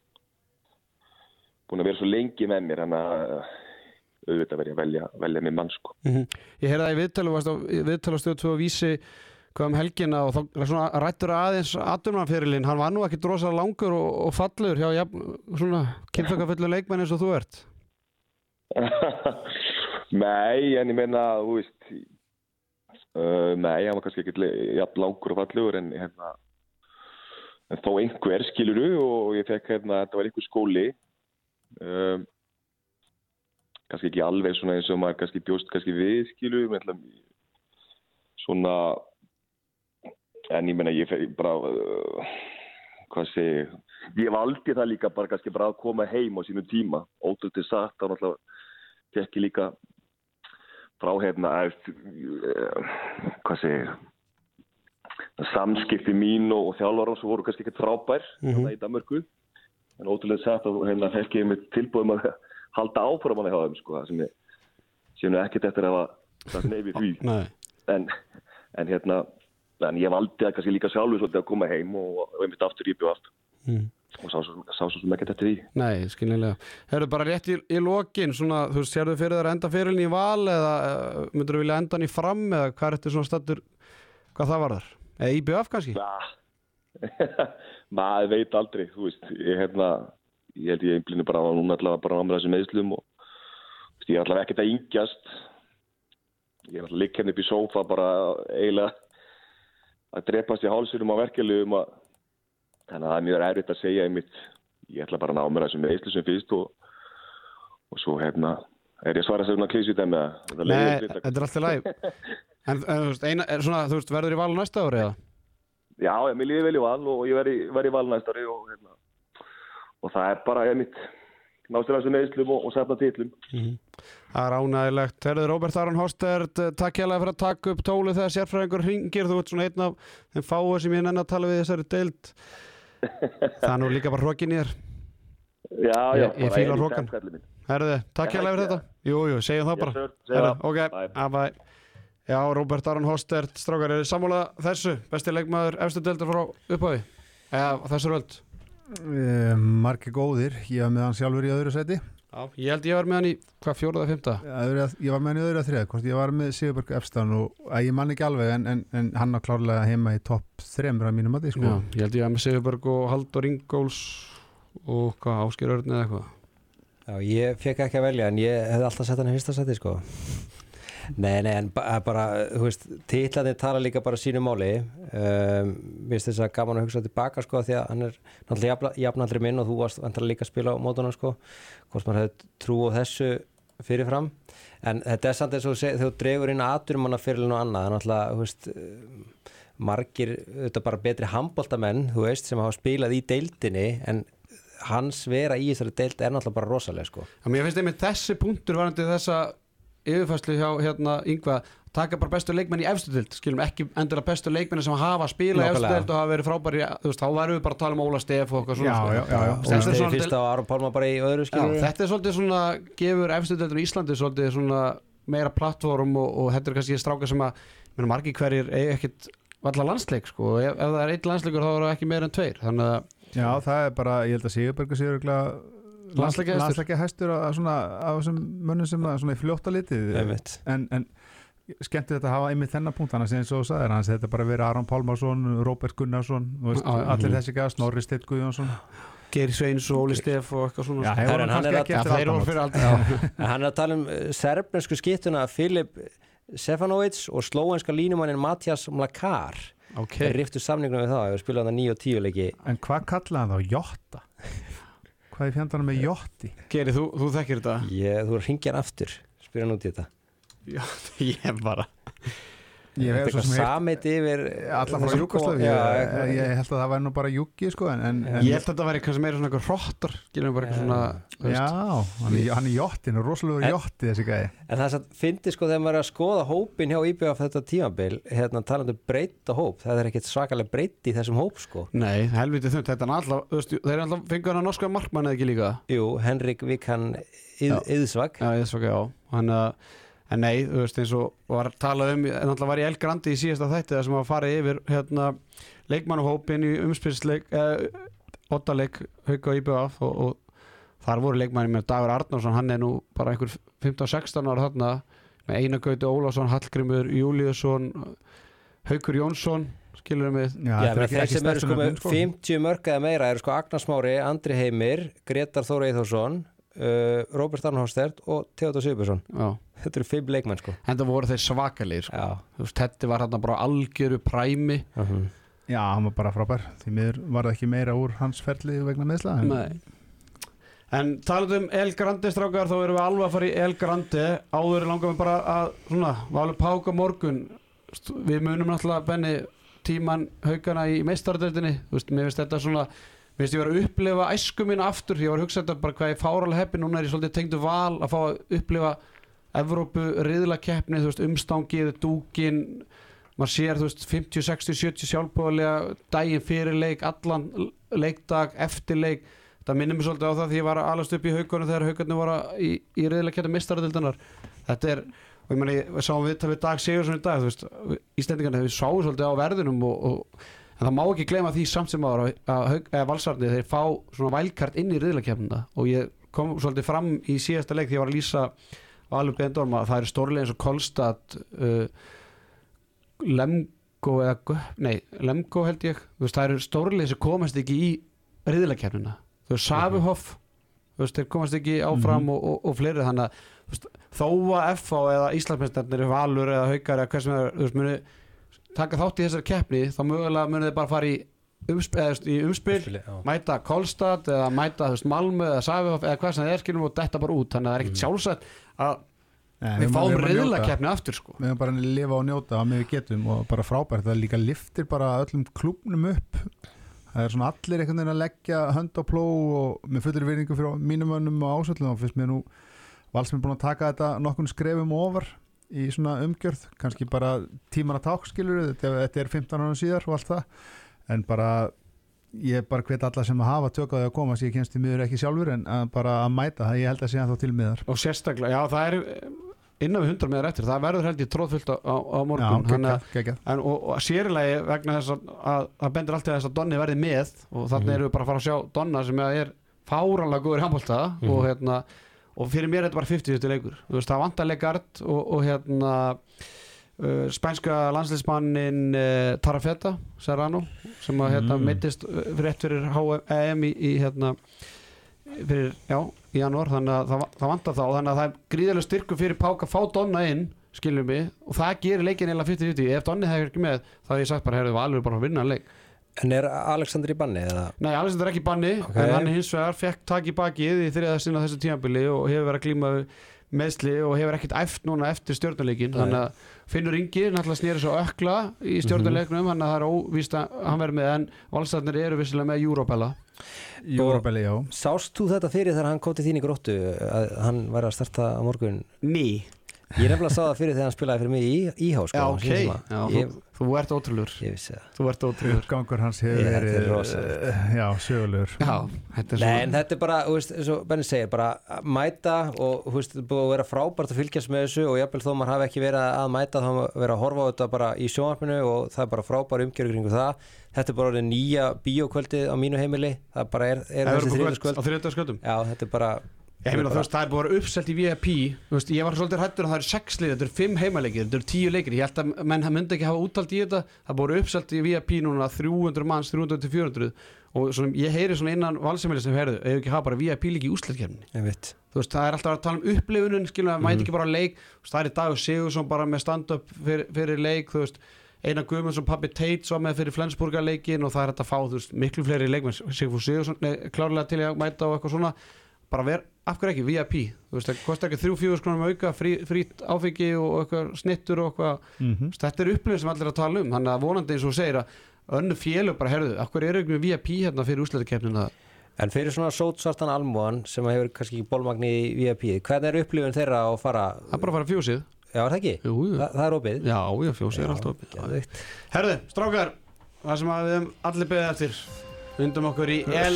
búin að vera svo lengi með mér, hann að eh, auðvitað verið að velja, velja mér mann, sko. Mhm. Ég heyrði það í viðtölu á stöðu 2 og vísi hvað um helgina og þá svona rættur aðeins aðdurmanferilinn, hann var nú ekki drosa langur og, og fallur hjá ja, svona kynþokkafullu leikmenn eins og þú ert [laughs] Nei, en ég meina, þú veist, uh, nei, hann var kannski ekki jafn langur og fallegur en, hérna, en þó einhver skiluru og ég fekk hérna, þetta var einhver skóli, um, kannski ekki alveg svona eins og maður kannski bjóst kannski við skiluru, menn svona, en ég meina, ég bara, uh, hvað segi, ég, valdi það líka bara kannski bara að koma heim á sínu tíma, ótrútið satt, þá náttúrulega fekk ég líka frá hérna eftir, hvað segir samskipti mín og, þjálfarum sem voru kannski ekkert frábær mm í Danmörku. En ótrúlega sagt að hérna fekk ég með tilbúðum að halda áfram að hjá þeim sko, það sem ég sé nú ekkert eftir að það neyfi því. [laughs] En, en hérna en ég valdi það kannski líka sjálfur svolítið að koma heim og, og einmitt aftur í bjóð aftur Mm. Og sá svo, sá svo sem ekkert eftir því Nei, skilnilega. Herru, bara rétt í, í lokin, svona, þú veist, sérðu fyrir þér að enda fyrirlin í val eða uh, myndur þú vilja enda hann í fram eða hvað er þetta svona stattur, hvað það var þar? Eða IBF kannski? Já, [laughs] maður veit aldrei, þú veist, ég, hérna, ég held ég einblínu bara á núna allavega bara á með þessum meðslum og veist, ég er allavega ekkert að yngjast, ég er allavega likk hérna upp í sófa bara eiginlega að drepast í hálsurum á verkefliðum að þannig að það er mjög erfitt að segja einmitt, ég ætla bara að ná mér þessum meðslu sem fyrst og, og svo hérna, er ég að svara sér svona klísið þeim með það? Nei, þetta er alltaf læg. [laughs] En, þú veist, er verður í val næsta ári eða? Já, ég mér líði vel í val og ég verði ver í val næsta ári og, hérna, og það er bara einmitt, ná sér að þessu neðslum og, og sefna titlum Það er ánægilegt. Herðu Róbert Aron Hostert, eh, takk hérlega fyrir að taka upp tólu þegar sérfræðingur ringir. Þú ert svona einn af þeim fáu sem ég nenni að tala við þessari deild. Það er nú líka bara hrókin í þér. Já, já, Ég- ég kallinn minn. Herðu, takk Já, hérlega fyrir ekki, þetta. Jú, jú, segjum það bara. Herðu, ok, Bye. að bæ. Já, Róbert Aron Hostert, strákar, er þið sammála þessu? Besti leikmaður efstu deildar frá upphafi? Eða þessar völd? Uh, margir góðir, ég var með hann sjálfur í öðru seti Já, ég held ég var með hann í, hvað, fjóruða, fymta? ég var með hann í öðru að þriða hvort ég var með Sigurberg Efstan og ég man ekki alveg en, en, en hann á klárlega heima í topp þremur af mínum að því sko. Já, ég held ég var með Sigurberg og Haldur Ingóls og hvað, Ásker Örn eða eitthvað. Já, ég fekk ekki að velja en ég hefði alltaf sett hann í fyrsta seti sko Nei, nei, en ba- bara, þú veist, titlarnir tala líka bara sínu máli. Um, Mér finnst þess að gaman að hugsa tilbaka sko því að hann er náttúrulega jafnaldri minn og þú varst vantar líka að spila á mótunum sko hvort maður hefði trú á þessu fyrirfram. En þetta er samt eins og þú dregur inn aðurum manna fyrir og annað, er náttúrulega, þú veist um, margir, þetta bara betri handbóltamenn, þú veist, sem hafa spilað í deildinni en hans vera í þessari deild er náttúrulega bara rosalega sko. Mér finnst einmitt þessi punktur varandi þessa yfirfæslu hjá hérna yngva taka bara bestu leikmenn í efstu dild skilum ekki endilega bestu leikmenn sem hafa spilað í efstu Nákvæmlega. dild og hafa verið frábæri þú veist, þá værum við bara að tala um Óla Stef og eitthvað svona Já, já, já, er stegi svona fyrst á Aron Pálma bara í öðru skilur þetta er svolítið svona gefur efstu dildin í Íslandi svolítið svona meira plattform og, og þetta er kannski stráka sem að menn margir hverjir eigi ekkit valla landsleik sko, og ef, ef það er einn landsleikur þá er það ekki meira en tveir þannig að Já, það er bara, ég held að Sigurbergur sé Landsleikjahæstur. landsleikjahæstur af svona, af þessum mönnum sem að svona í fljóta litið. En, en skemmt þetta að hafa einmitt þennan punkt þannig að eins og þú sagðir hans þetta bara verið Aron Pálmarsson, Róbert Gunnarsson veist, já. allir þessi gæða, Snorri Steit Guðjónsson. Geir Sveins og Óli Stef og eitthvað svona. Já, hefur Herra, hann er kannski að- En hann er að tala um uh, serbnesku skiptuna Filip Sefanovic og slóenska línumannin Matjas Mlakar. Ok, þeir riftu samningnum við það, við spilum hann 9 og 10 leiki. En hvað kallaði hann þá? Jotta? [laughs] Hvað er fjandarinn með Jotti? Geri, þú, þú þekkir þetta? Ég, þú ringjar aftur, spyrir hann út í þetta. Já, [laughs] ég bara Ég er svo eitthvað sem samið yfir alla frá þessu Júkoslavi ég, eitthvað- held að það væri nú bara Júki sko en, en, Ég held að þetta væri kannski meira svona eitthvað bara eitthvað svona þú veist. Já, hann er, er er rosalegur En- Jotti þessi gæði En það er fyndi sko þegar maður er að skoða hópin hjá IBF þetta tímabil, hérna talandi breyta hóp, það er ekkert svakalega breytt í þessum hóp sko. Nei, helviti þund, þetta er alltaf Þeir er alltaf fengur hann að norska markmann eða ekki líka? Jú, Henrik á Hann að En nei, þú veist, eins og var talað um en alltaf var ég El Grandi í síðasta þætti þar sem var að fara yfir hérna leikmannahópin í umspilsleik eh, ottaleik hauka IBF og, og þar voru leikmanni með Dagur Arnarsson hann er nú bara einhver 15-16 ára þarna með Einagauti Ólafsson, Hallgrimur Júliusson Haukur Jónsson skilur við er þeir sem eru sko með nöfnin, sko. 50 mörg eða meira eru sko Agnar Smári, Andri Heimir, Gretar Þóra Eithórsson, uh, Róbert Arnhóstert og Theodor Sigurbjörnsson. Já. Þetta eru fimm leikmenn sko. en það voru þeir svakalegir sko. Veist, Tetti var hann bara algjöru præmi Uh -huh. Já, hann var bara frábær Því miður var það ekki meira úr hans ferli vegna meðsla en- Nei. En talað um El Grande strákar þá erum við alveg að fara í El Grande áður langar við bara að svona, alveg páka morgun við munum náttúrulega benni tíman haugana í meistardöldinni þú veist, mér finnst þetta svona mér finnst ég vera að upplifa æsku mín aftur ég var að hugsa þetta bara hvað ég fáralega heppi núna er ég svolítið tengdu val að fá að upplifa Evrópu riðlakeppni þú veist, umstangið, dúkin maður sér, þú veist, 50, 60, 70 sjálfbóðlega daginn fyrir leik allan leikdag, eftir leik. Það minnir mér svolítið á það því ég var að alast upp í haugunum þegar haugarnir voru í, í kæta mistaradildanar þetta er, og ég meni, við sáum við við Dag Sigursson í dag, þú veist Íslendingarnir, við sáum svolítið á verðinum og, og, en það má ekki gleyma því samt sem ára að eða valsarni, þeir fá svona vælkart inn í kæmna og ég kom svolítið fram í síðasta leik því ég var að lýsa Valur Bendorm að það eru stórlega eins og Kolstad uh, Lemgo eða nei, Lemgo held ég. Veist, það eru stórlega sem komast ekki í reyðilega kæmna þú veist, Savihoff veist, þeir komast ekki áfram og, og, og fleiri. Þannig að veist, þó að FH eða Íslandsmyndstarnir Valur eða Haukar eða hvað sem er veist, muni taka þátt í þessari keppni þá mögulega muni þeir bara fara í, umsp í umspil Umspili, já. mæta Kolstad eða mæta veist, Malmö eða Savihoff eða hvað sem það er skilum og detta bara út. Þannig að það er ekkert sjálfsagt að Nei, við fáum njóta. reyðlakeppni aftur sko. Við höfum bara að lifa og njóta að við getum og bara frábært. Það líka liftir bara öllum klubnum upp. Það er svona allir einhvern veginn að leggja hönd á pló og með fullir virðingu fyrir mínum önnum og ásöldum og fyrst mér nú valsminn búin að taka þetta nokkun skrefum ofar í svona umgjörð kannski bara tímar að ták skilur þetta, þetta er 15 ára síðar og allt það en bara ég bara hvet alla sem að hafa tök á því að koma sem ég kemst í miður ekki sjálfur en að bara að mæta það, ég held að að þá til miðar og sérstaklega, já það er innan við 100 meðar eftir, það verður held ég tróðfullt á, á, Já, morgun að geggjað. En, og, og sérilegi vegna þess að, að það bendur alltaf þess að Donni verði með og þannig Mhm. erum við bara að fara að sjá Donna sem er fáranlega góður í handbólta Mhm. og, hérna, og fyrir mér er þetta bara 50 leikur. Veist, það vantar Legard og, og hérna uh, spænska landsleismannin uh, Tarafeta Serrano sem að hérna, Mm. meittist uh, rétt fyrir HM í, í hérna fyrir, já, í janúar. Þannig að það, það vantar þá þannig að það er gríðarlega styrku fyrir Pák að fá Donna inn skiljum við. Og það gerir leikin eða 50-50 ef Donni hefur ekki með þá hef ég sagt bara heyrðu alveg bara að vinna leik En er Alexander í banni eða? Nei, Alexander er ekki í banni Ok. en hann hins vegar fekk tak í bakið í þriða sinna þessu tímabili og hefur verið að glíma við meðsli og hefur ekkert æft núna eftir stjórnuleikin Nei. þannig að Finnur Ingi náttúrulega snýri svo ökla í stjórnuleiknum þannig að það er óvíst að hann verður með en valsarnir eru vissilega með Júróbella Jórabelli, já Sást þú þetta fyrir þegar hann kom til þín í gróttu að hann væri að starta á morgun? Ný Ég nefnilega sá það fyrir þegar hann spilaði fyrir mig í íhá sko, Já, á ok, sínum tíma. já, Ég, þú, þú ert ótrúlur ég vissi það. Þú ert ótrúlur uppgangur hans hefur er verið rosalegt. eh, já, sögulegur. Já, þetta er Nei, svo en þetta er bara, þú veist, eins og Benni segir bara að mæta og þú veist, þetta er búið að vera frábært að fylgjast með þessu og jafnvel þó maður hafi ekki verið að mæta þá maður verið að horfa á þetta bara í sjónvarpinu og það er bara frábær umgjörg kringu það. Þetta er bara orðið nýja bíókvöldið á mínu heimili. Það bara er, er þessi þriðdaskvöld á þriðdagsköldum Já, þetta er bara Ég meina þú veist, það er búið að vera uppselt í VIP veist, ég var svolítið hættur að það eru sex lið Þetta eru fimm heimaleikir, þetta eru tíu leikir. Ég held að menn myndi ekki hafa úttalt í þetta. Það er búið að uppselt í VIP núna 300 manns 300-400 Og svona, ég heyri svona innan valsemili sem heyrðu Ef ekki hafa bara VIP líki í veist, það er alltaf að tala um upplifunin Skilum að mæti ekki bara leik. Veist, Það er í dag Sigursson bara með stand-up fyrir, fyrir leik Einar Guðmundsson, Pabbi Tate svo með fyrir Flensburga leikin og það er hægt að fá veist, miklu fleiri leikmenn. Sigfús Sigursson, klárlega til að mæta og eitthvað svona bara ver, af hverju ekki, VIP þú veist, það kostar ekki þrjú fjóður skrónum auka frí, frít áfengi og eitthvað snittur og eitthvað, mm veist, þetta er upplifin sem allir að tala um, þannig að vonandi eins og segir að önnu félög bara herðu, af hverju eru ekki með VIP hérna fyrir úslæðikeppnina En fyrir svona sótsvartan almúan sem hefur kannski ekki bólmagni í VIP hvernig er upplifun þeirra að fara? Það er bara að fara fjósið. Já, er það ekki? jú, jú. Þa, það er opið? Já, já, fjósið er alltaf opið. herðu, strákar, það sem að við höfum allir beðið eftir undum okkur í El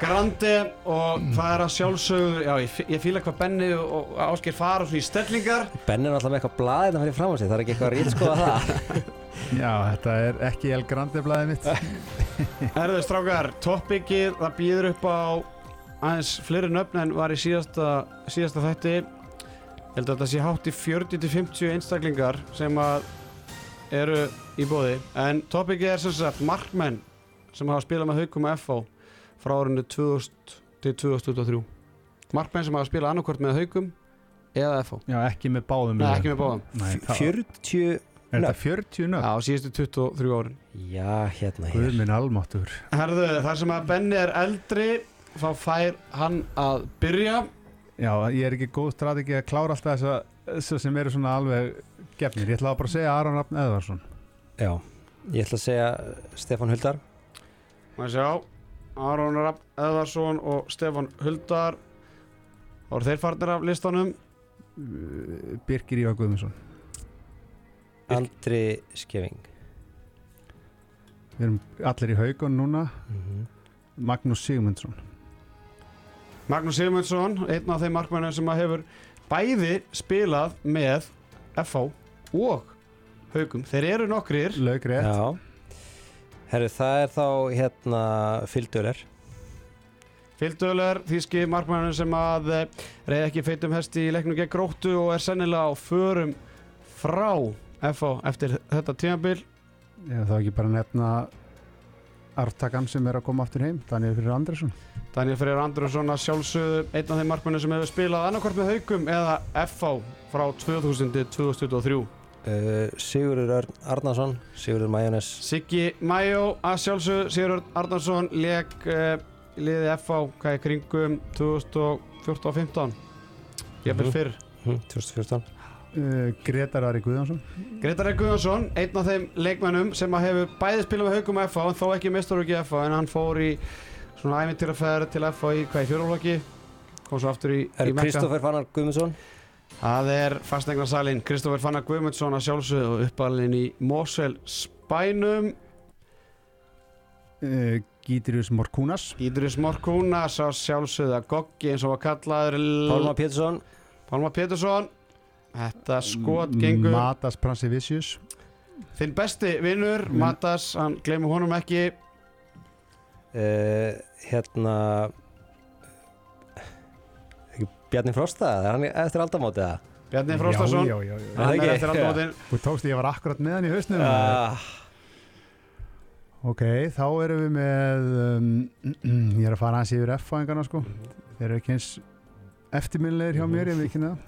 Grande og það er að sjálfsögðu já, ég, ég fíla hvað Benni og, Ásker fara svona í stellingar. Benni er alltaf með eitthvað blaðið að fara í fram á sig það er ekki eitthvað að rýtskoða það. [laughs] Já, þetta er ekki El Grande blæðið mitt. [laughs] Herðu strákar, toppikið það býður upp á aðeins fleiri nöfn en var í síðasta, síðasta þætti. Ég held að þetta sé hátt í 40-50 einstaklingar sem að eru í bóði en toppikið er sem sagt markmenn sem hafa spilað með haukum að FH frá árinu 2000 til 2023 markmenn sem hafa spilað annarkvort með haukum eða FH já, ekki með báðum Nei, ekki með báðum. Nei, það- 40 er þetta 40 nöfn? Já, síðustu 23 árin. Já, hérna hér Guð minn almáttur Herðu, þar sem að Benni er eldri þá fær hann að byrja. Já, ég er ekki góð strategi að klára alltaf þessa, þessa sem eru svona alveg gefnir. Ég ætla bara að segja Aron Rafn Eðvarsson. Já, ég ætla að segja Stefán Huldar Ég sjá Aron Rapp Eðvarsson og Stefan Huldar þá eru þeir farnir af listanum Uh, Birgir Ívar Guðmundsson. Andri Skeving Við erum allir í haugun núna. Mhm. Magnús Sigmundsson. Magnús Sigmundsson, einn af þeim markmennum sem að hefur bæði spilað með FH og Haugum, þeir eru nokkrir. Já Herru, það er þá hérna Fylduler Fylgdöðler, þýski markmennum sem að reyði ekki feitum hesti í leiknum gegn gróttu og er sennilega á förum frá FH eftir þetta tímabil Ég þá ekki bara nefna artakan sem er að koma aftur heim. Daniel Fyrir Andresson. Daniel Freyr Andrusson að sjálfsögðu einn af þeim markmennum sem hefur spilað annarkvort með Haugum eða FH frá 2000 til 2023 uh, Sigurður Örn Arnason Sigurður Majónes Siggi Majó að sjálfsögðu Sigurður Arnarsson leik uh, liði FH hvað er kringum 2014-15 ég Mhm. fyrr. Hm, 2014 uh, Gretar Ari Guðjónsson. Gretar E. Guðjónsson, einn af þeim leikmennum sem að hefur bæði spilað með haugum FH en þó ekki mestarúki FH en hann fór í svona æmintýraferð til FH í hvað í fjóruflokki kom svo aftur í, Er í Mekka. Kristoffer Fannar Guðmundsson Það er fastegnasalinn Kristoffer Fannar Guðmundsson að sjálfsögðu og uppalinn í Mosel Spænum uh, Gítrius Morkunas Ídris Morkúna sá sjálfsögðu að Goggi eins og var kallaður Pálma Pétursson. Pálma Pétursson. Þetta skot gengur Matas Pransivicius Þinn besti vinnur, Mm. Matas, hann gleymur honum ekki. Uh, Hérna Bjarni Frosta, er hann eftir aldamótið það? Bjarni Frostason. Já, já, já, Hann er eftir aldamótin. Þú tókst ég var akkurat með hann í hausnum Uh, Ok, þá erum við með um, [clears throat] Ég er að fara hans yfir F-fæðingarna sko. Þeir eru ekki eins eftirminnilegir hjá mér, ég veit ekki það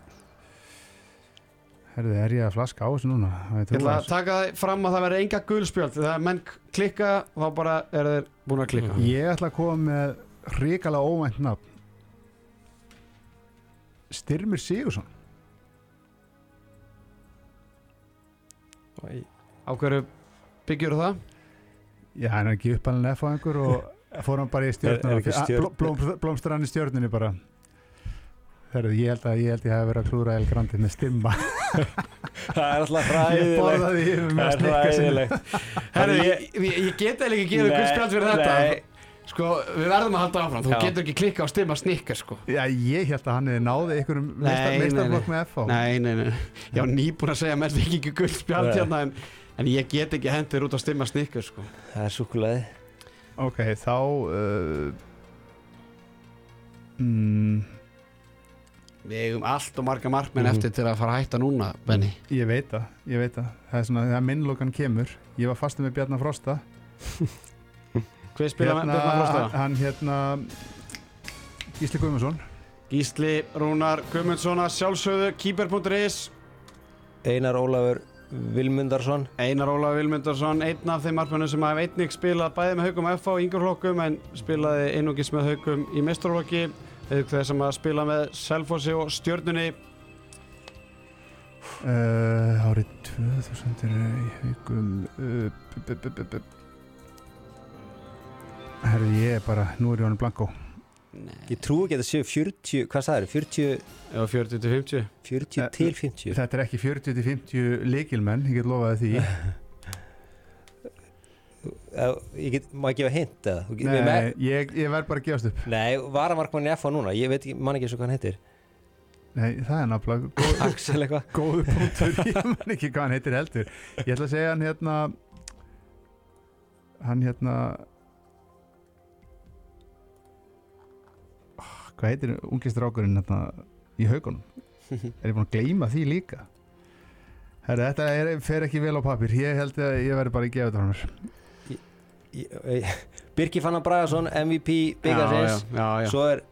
Herðu, er ég að flaska á þessu núna? Ég ætla að taka það fram að það verði enga gulspjöld þegar menn klikka þá bara er þeir búin að klikka. Ég ætla að koma með ríkala óvænt nafn Styrmir Sigursson Á hverju byggjur það? Já, hann er ekki uppalinn F-fæðingur og [laughs] fór hann bara í blóm, Blómstur hann í stjörnunni bara. Herðu, ég held að ég held að ég hef verið að klúra El Grandi með stimma. [laughs] Það er alltaf með Það að er hræðilegt. Herru, ég, ég, ég get eða ekki gefið Nei, gulspjöld fyrir þetta. nei. Sko, við verðum að halda áfram. Þú Já. getur ekki klikka á stimma snikkar sko. Já, ég held að hann hefði náði einhverjum Nei, nei, meistarflokk með FH Nei, nei, nei. Ég var nýbúin að segja menn fikk ekki gulspjöld Nei. hérna en, en ég get ekki hendur út á stimma snikkar sko. Það er súkulaði Ok, þá uh, mm, Við eigum allt og marga markmenn Mhm. eftir til að fara að hætta núna, Benny. Ég veit það, ég veit það. Það er svona, þegar minnlokan kemur. Ég var fastið með Bjarnar Frosta [laughs] Hver spila hérna, Björn Frosta? hann, hann hérna Gísli Guðmundsson. Gísli Rúnar Guðmundsson að sjálfsögðu Keeper.is Einar Ólafur Vilmundarsson Einar Ólaf Vilmundarsson, einn af þeim markmennum sem hafði einnig spilað bæði með haugum F á yngjurflokkum en spilaði einungis með haugum í mestrarflokki eða þeir sem að spila með Selfossi og Stjörnunni. Uh, Árið 2000 er í haugum uh, b- b- b- b- b- Herði, ég er bara Nú er ég honum blanko Ég trú ekki að þetta séu 40 Hvað sagður? 40, Já, 40 til 50 40 Eh, til 50 Þetta er ekki 40-50 leikilmenn Ég get lofaði því. [laughs] Ég get, má ég gefa hint eða? Þú get- við Nei, me- ég, ég verð bara að gefast upp. Nei, varamarkmann í FA núna Ég veit ekki, man ekki eins og hvað hann heitir. Nei, það er náttúrulega [laughs] góð, góðu punktur. [laughs] Ég man ekki hvað hann heitir heldur. Ég ætla að segja hann hérna Hann hérna Hvað heitir ungistrákurinn hérna í haugunum? [laughs] Er ég búin að gleyma því líka? Herra, þetta er, fer ekki vel á papir Ég held að ég verði bara að gefa þetta frá mér Ég- eh, Birgir Fannar Bragason, MVP Byggarsins Já, já, já, já. Svo er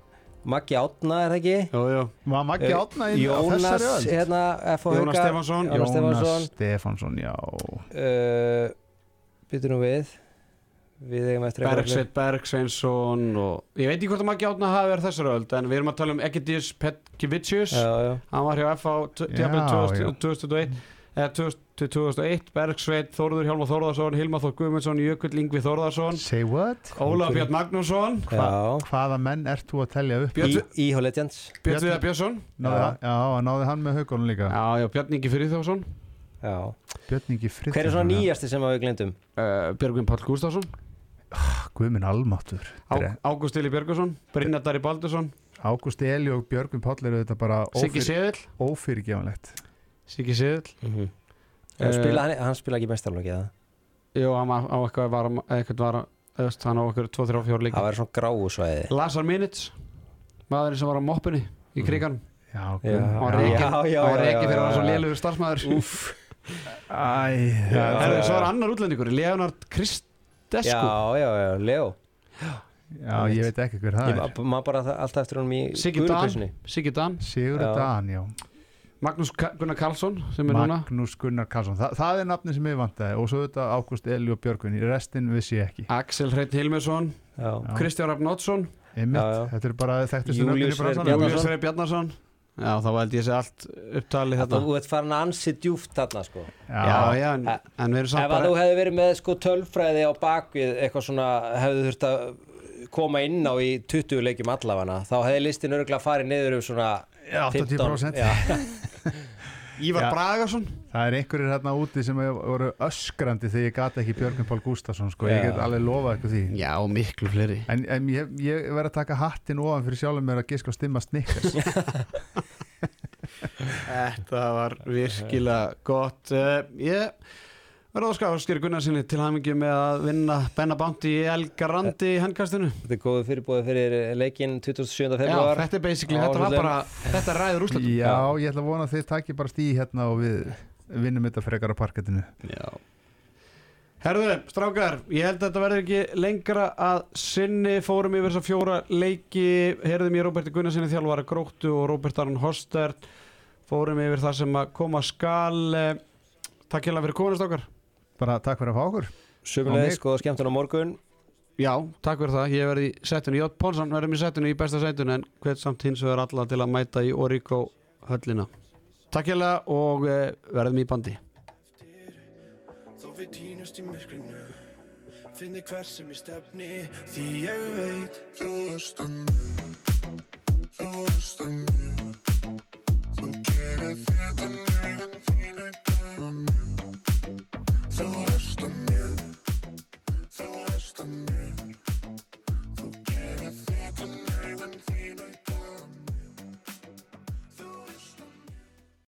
Maggi Átna, er það ekki? Jú, jú. Var Maggi Eh, átna Jónas, þessari öll? hérna, Jónas Hauka Stefánsson. Jónas Stefánsson Stefánsson, já uh, Byttu nú við Við eigum eftir Bergsveit Bergsveinsson og ég veit ekki hvort að Maggi Átna hafi verið þessar öld en við erum að tala um Egidis Petkevicius Já, já. Hann var hjá. 2000 2001 eða 2000 til 2001 Bergsveit, Þórður Hjálmar Þórðarsson Hilmar Þór Guðmundsson, Jökull Ingvi Þórðarsson? Ólaf Björn Magnússon. Já. Hvaða menn ert þú að telja upp? Íhó Legends. Björn Viðar Björnsson. Náði, Já. hann- náði hann með haugunum líka. Já, já, Björn Ingi Friðþjófsson. Hver er svona nýjasti sem að við glemdum? uh, Björgvin Páll Gústafsson Guðminn Almáttur Ágúst Ili Björgusson Brynjar Dari Baldursson. Ágúst Eli og Björgvin Páll eru þetta bara Siggi ófyr, Seðil ófyrirgefanlegt. Siggi Seðil Mm -hmm. Spila, hann, hann spila ekki mestarlóki eða? Jú, hann var- á eitthvað var eitthvað var eðast, hann á okkur 2-3-4 leik Það væri svona gráu svæði. Lazar Minits maðurinn sem var á moppunni í kriganum. Já, Já. Guðmund- hann var Já, hann var reikin já, fyrir hann svo já. lélugur starfsmæður Æ, já, svo var annar útlendingur Leonard Kristescu Já, já, já, Leo. Já, ég veit ekki hver það Ég er. maður bara alltaf eftir honum í gulupeysunni. Siggi Dan. Sigur Já. Dan, já. Magnús Gunnar Karlsson sem er núna. Magnús Gunnar Karlsson. Þa, Það er nafni sem ég vantaði. Og svo þetta Ágúst Eli og Björgvin. Í restin vissi ég ekki. Axel Já, Já. Kristján Rapp Nótsson Einmitt, Já, já. þetta er bara. Bjarnason. Július Freyr Bjarnason Já, þá held ég sé allt upptalið þetta Þú ert farin að ansi djúft þarna sko. Já, já, en, en við erum Ef samt að bara þú hefði verið með sko tölfræði á bakvið eitthvað svona hefði þurft að koma inn á í 20 leikjum allafana þá hefði listin örgulega farið niður um svona Já, 80%. 15 Já, [laughs] [laughs] Ívar Já. Bragason. Það er einhverjir hérna úti sem voru öskrandi þegar ég gata ekki Björgvin Pál Gústafsson sko, ég get alveg lofað eitthvað því. Já, miklu fleiri. En, en ég, ég verð að taka hattin ofan fyrir sjálfum mér að giska á stimma snikkars [laughs] Þetta var virkilega gott. Uh, Ég skaffa Skeri Gunnarsinni til hamingi með að vinna Benna Bounty í El Garandi í handkastinu. Þetta er góðu fyrirbóði fyrir leikin 27. Já, februar þetta er basically, þetta var bara Þetta er ræður úrslutum Já, ég ætla að vona að þið takki bara stíð hérna og við vinnum þetta frekar á parkettinu. Já. Herðu, strákar, ég held að þetta verður ekki lengra að sinni. Fórum yfir þessa fjóra leiki. Herðum ég Róberti Gunnarsinni þjálfara Gróttu og Róbert Aron Hostert fórum yfir það sem að koma skal. Eh, Takk okkar bara takk fyrir að fá okkur. Sumulegis, góða skemmtun á morgun. Já, takk fyrir það, ég verði í setinu. Jótt Pálsson verðum í setinu í besta setinu en hvert samt hins verður alla til að mæta í Oríko höllina. Takk hjá það og eh, verðum í bandi. Þó við týnast í myrkrinu Finnir hver sem ég stefni Því ég veit. Þú erst að mjög Þú erst að mjög Þú gerir þetta mjög Þínu Þú veist að mér Þú veist að mér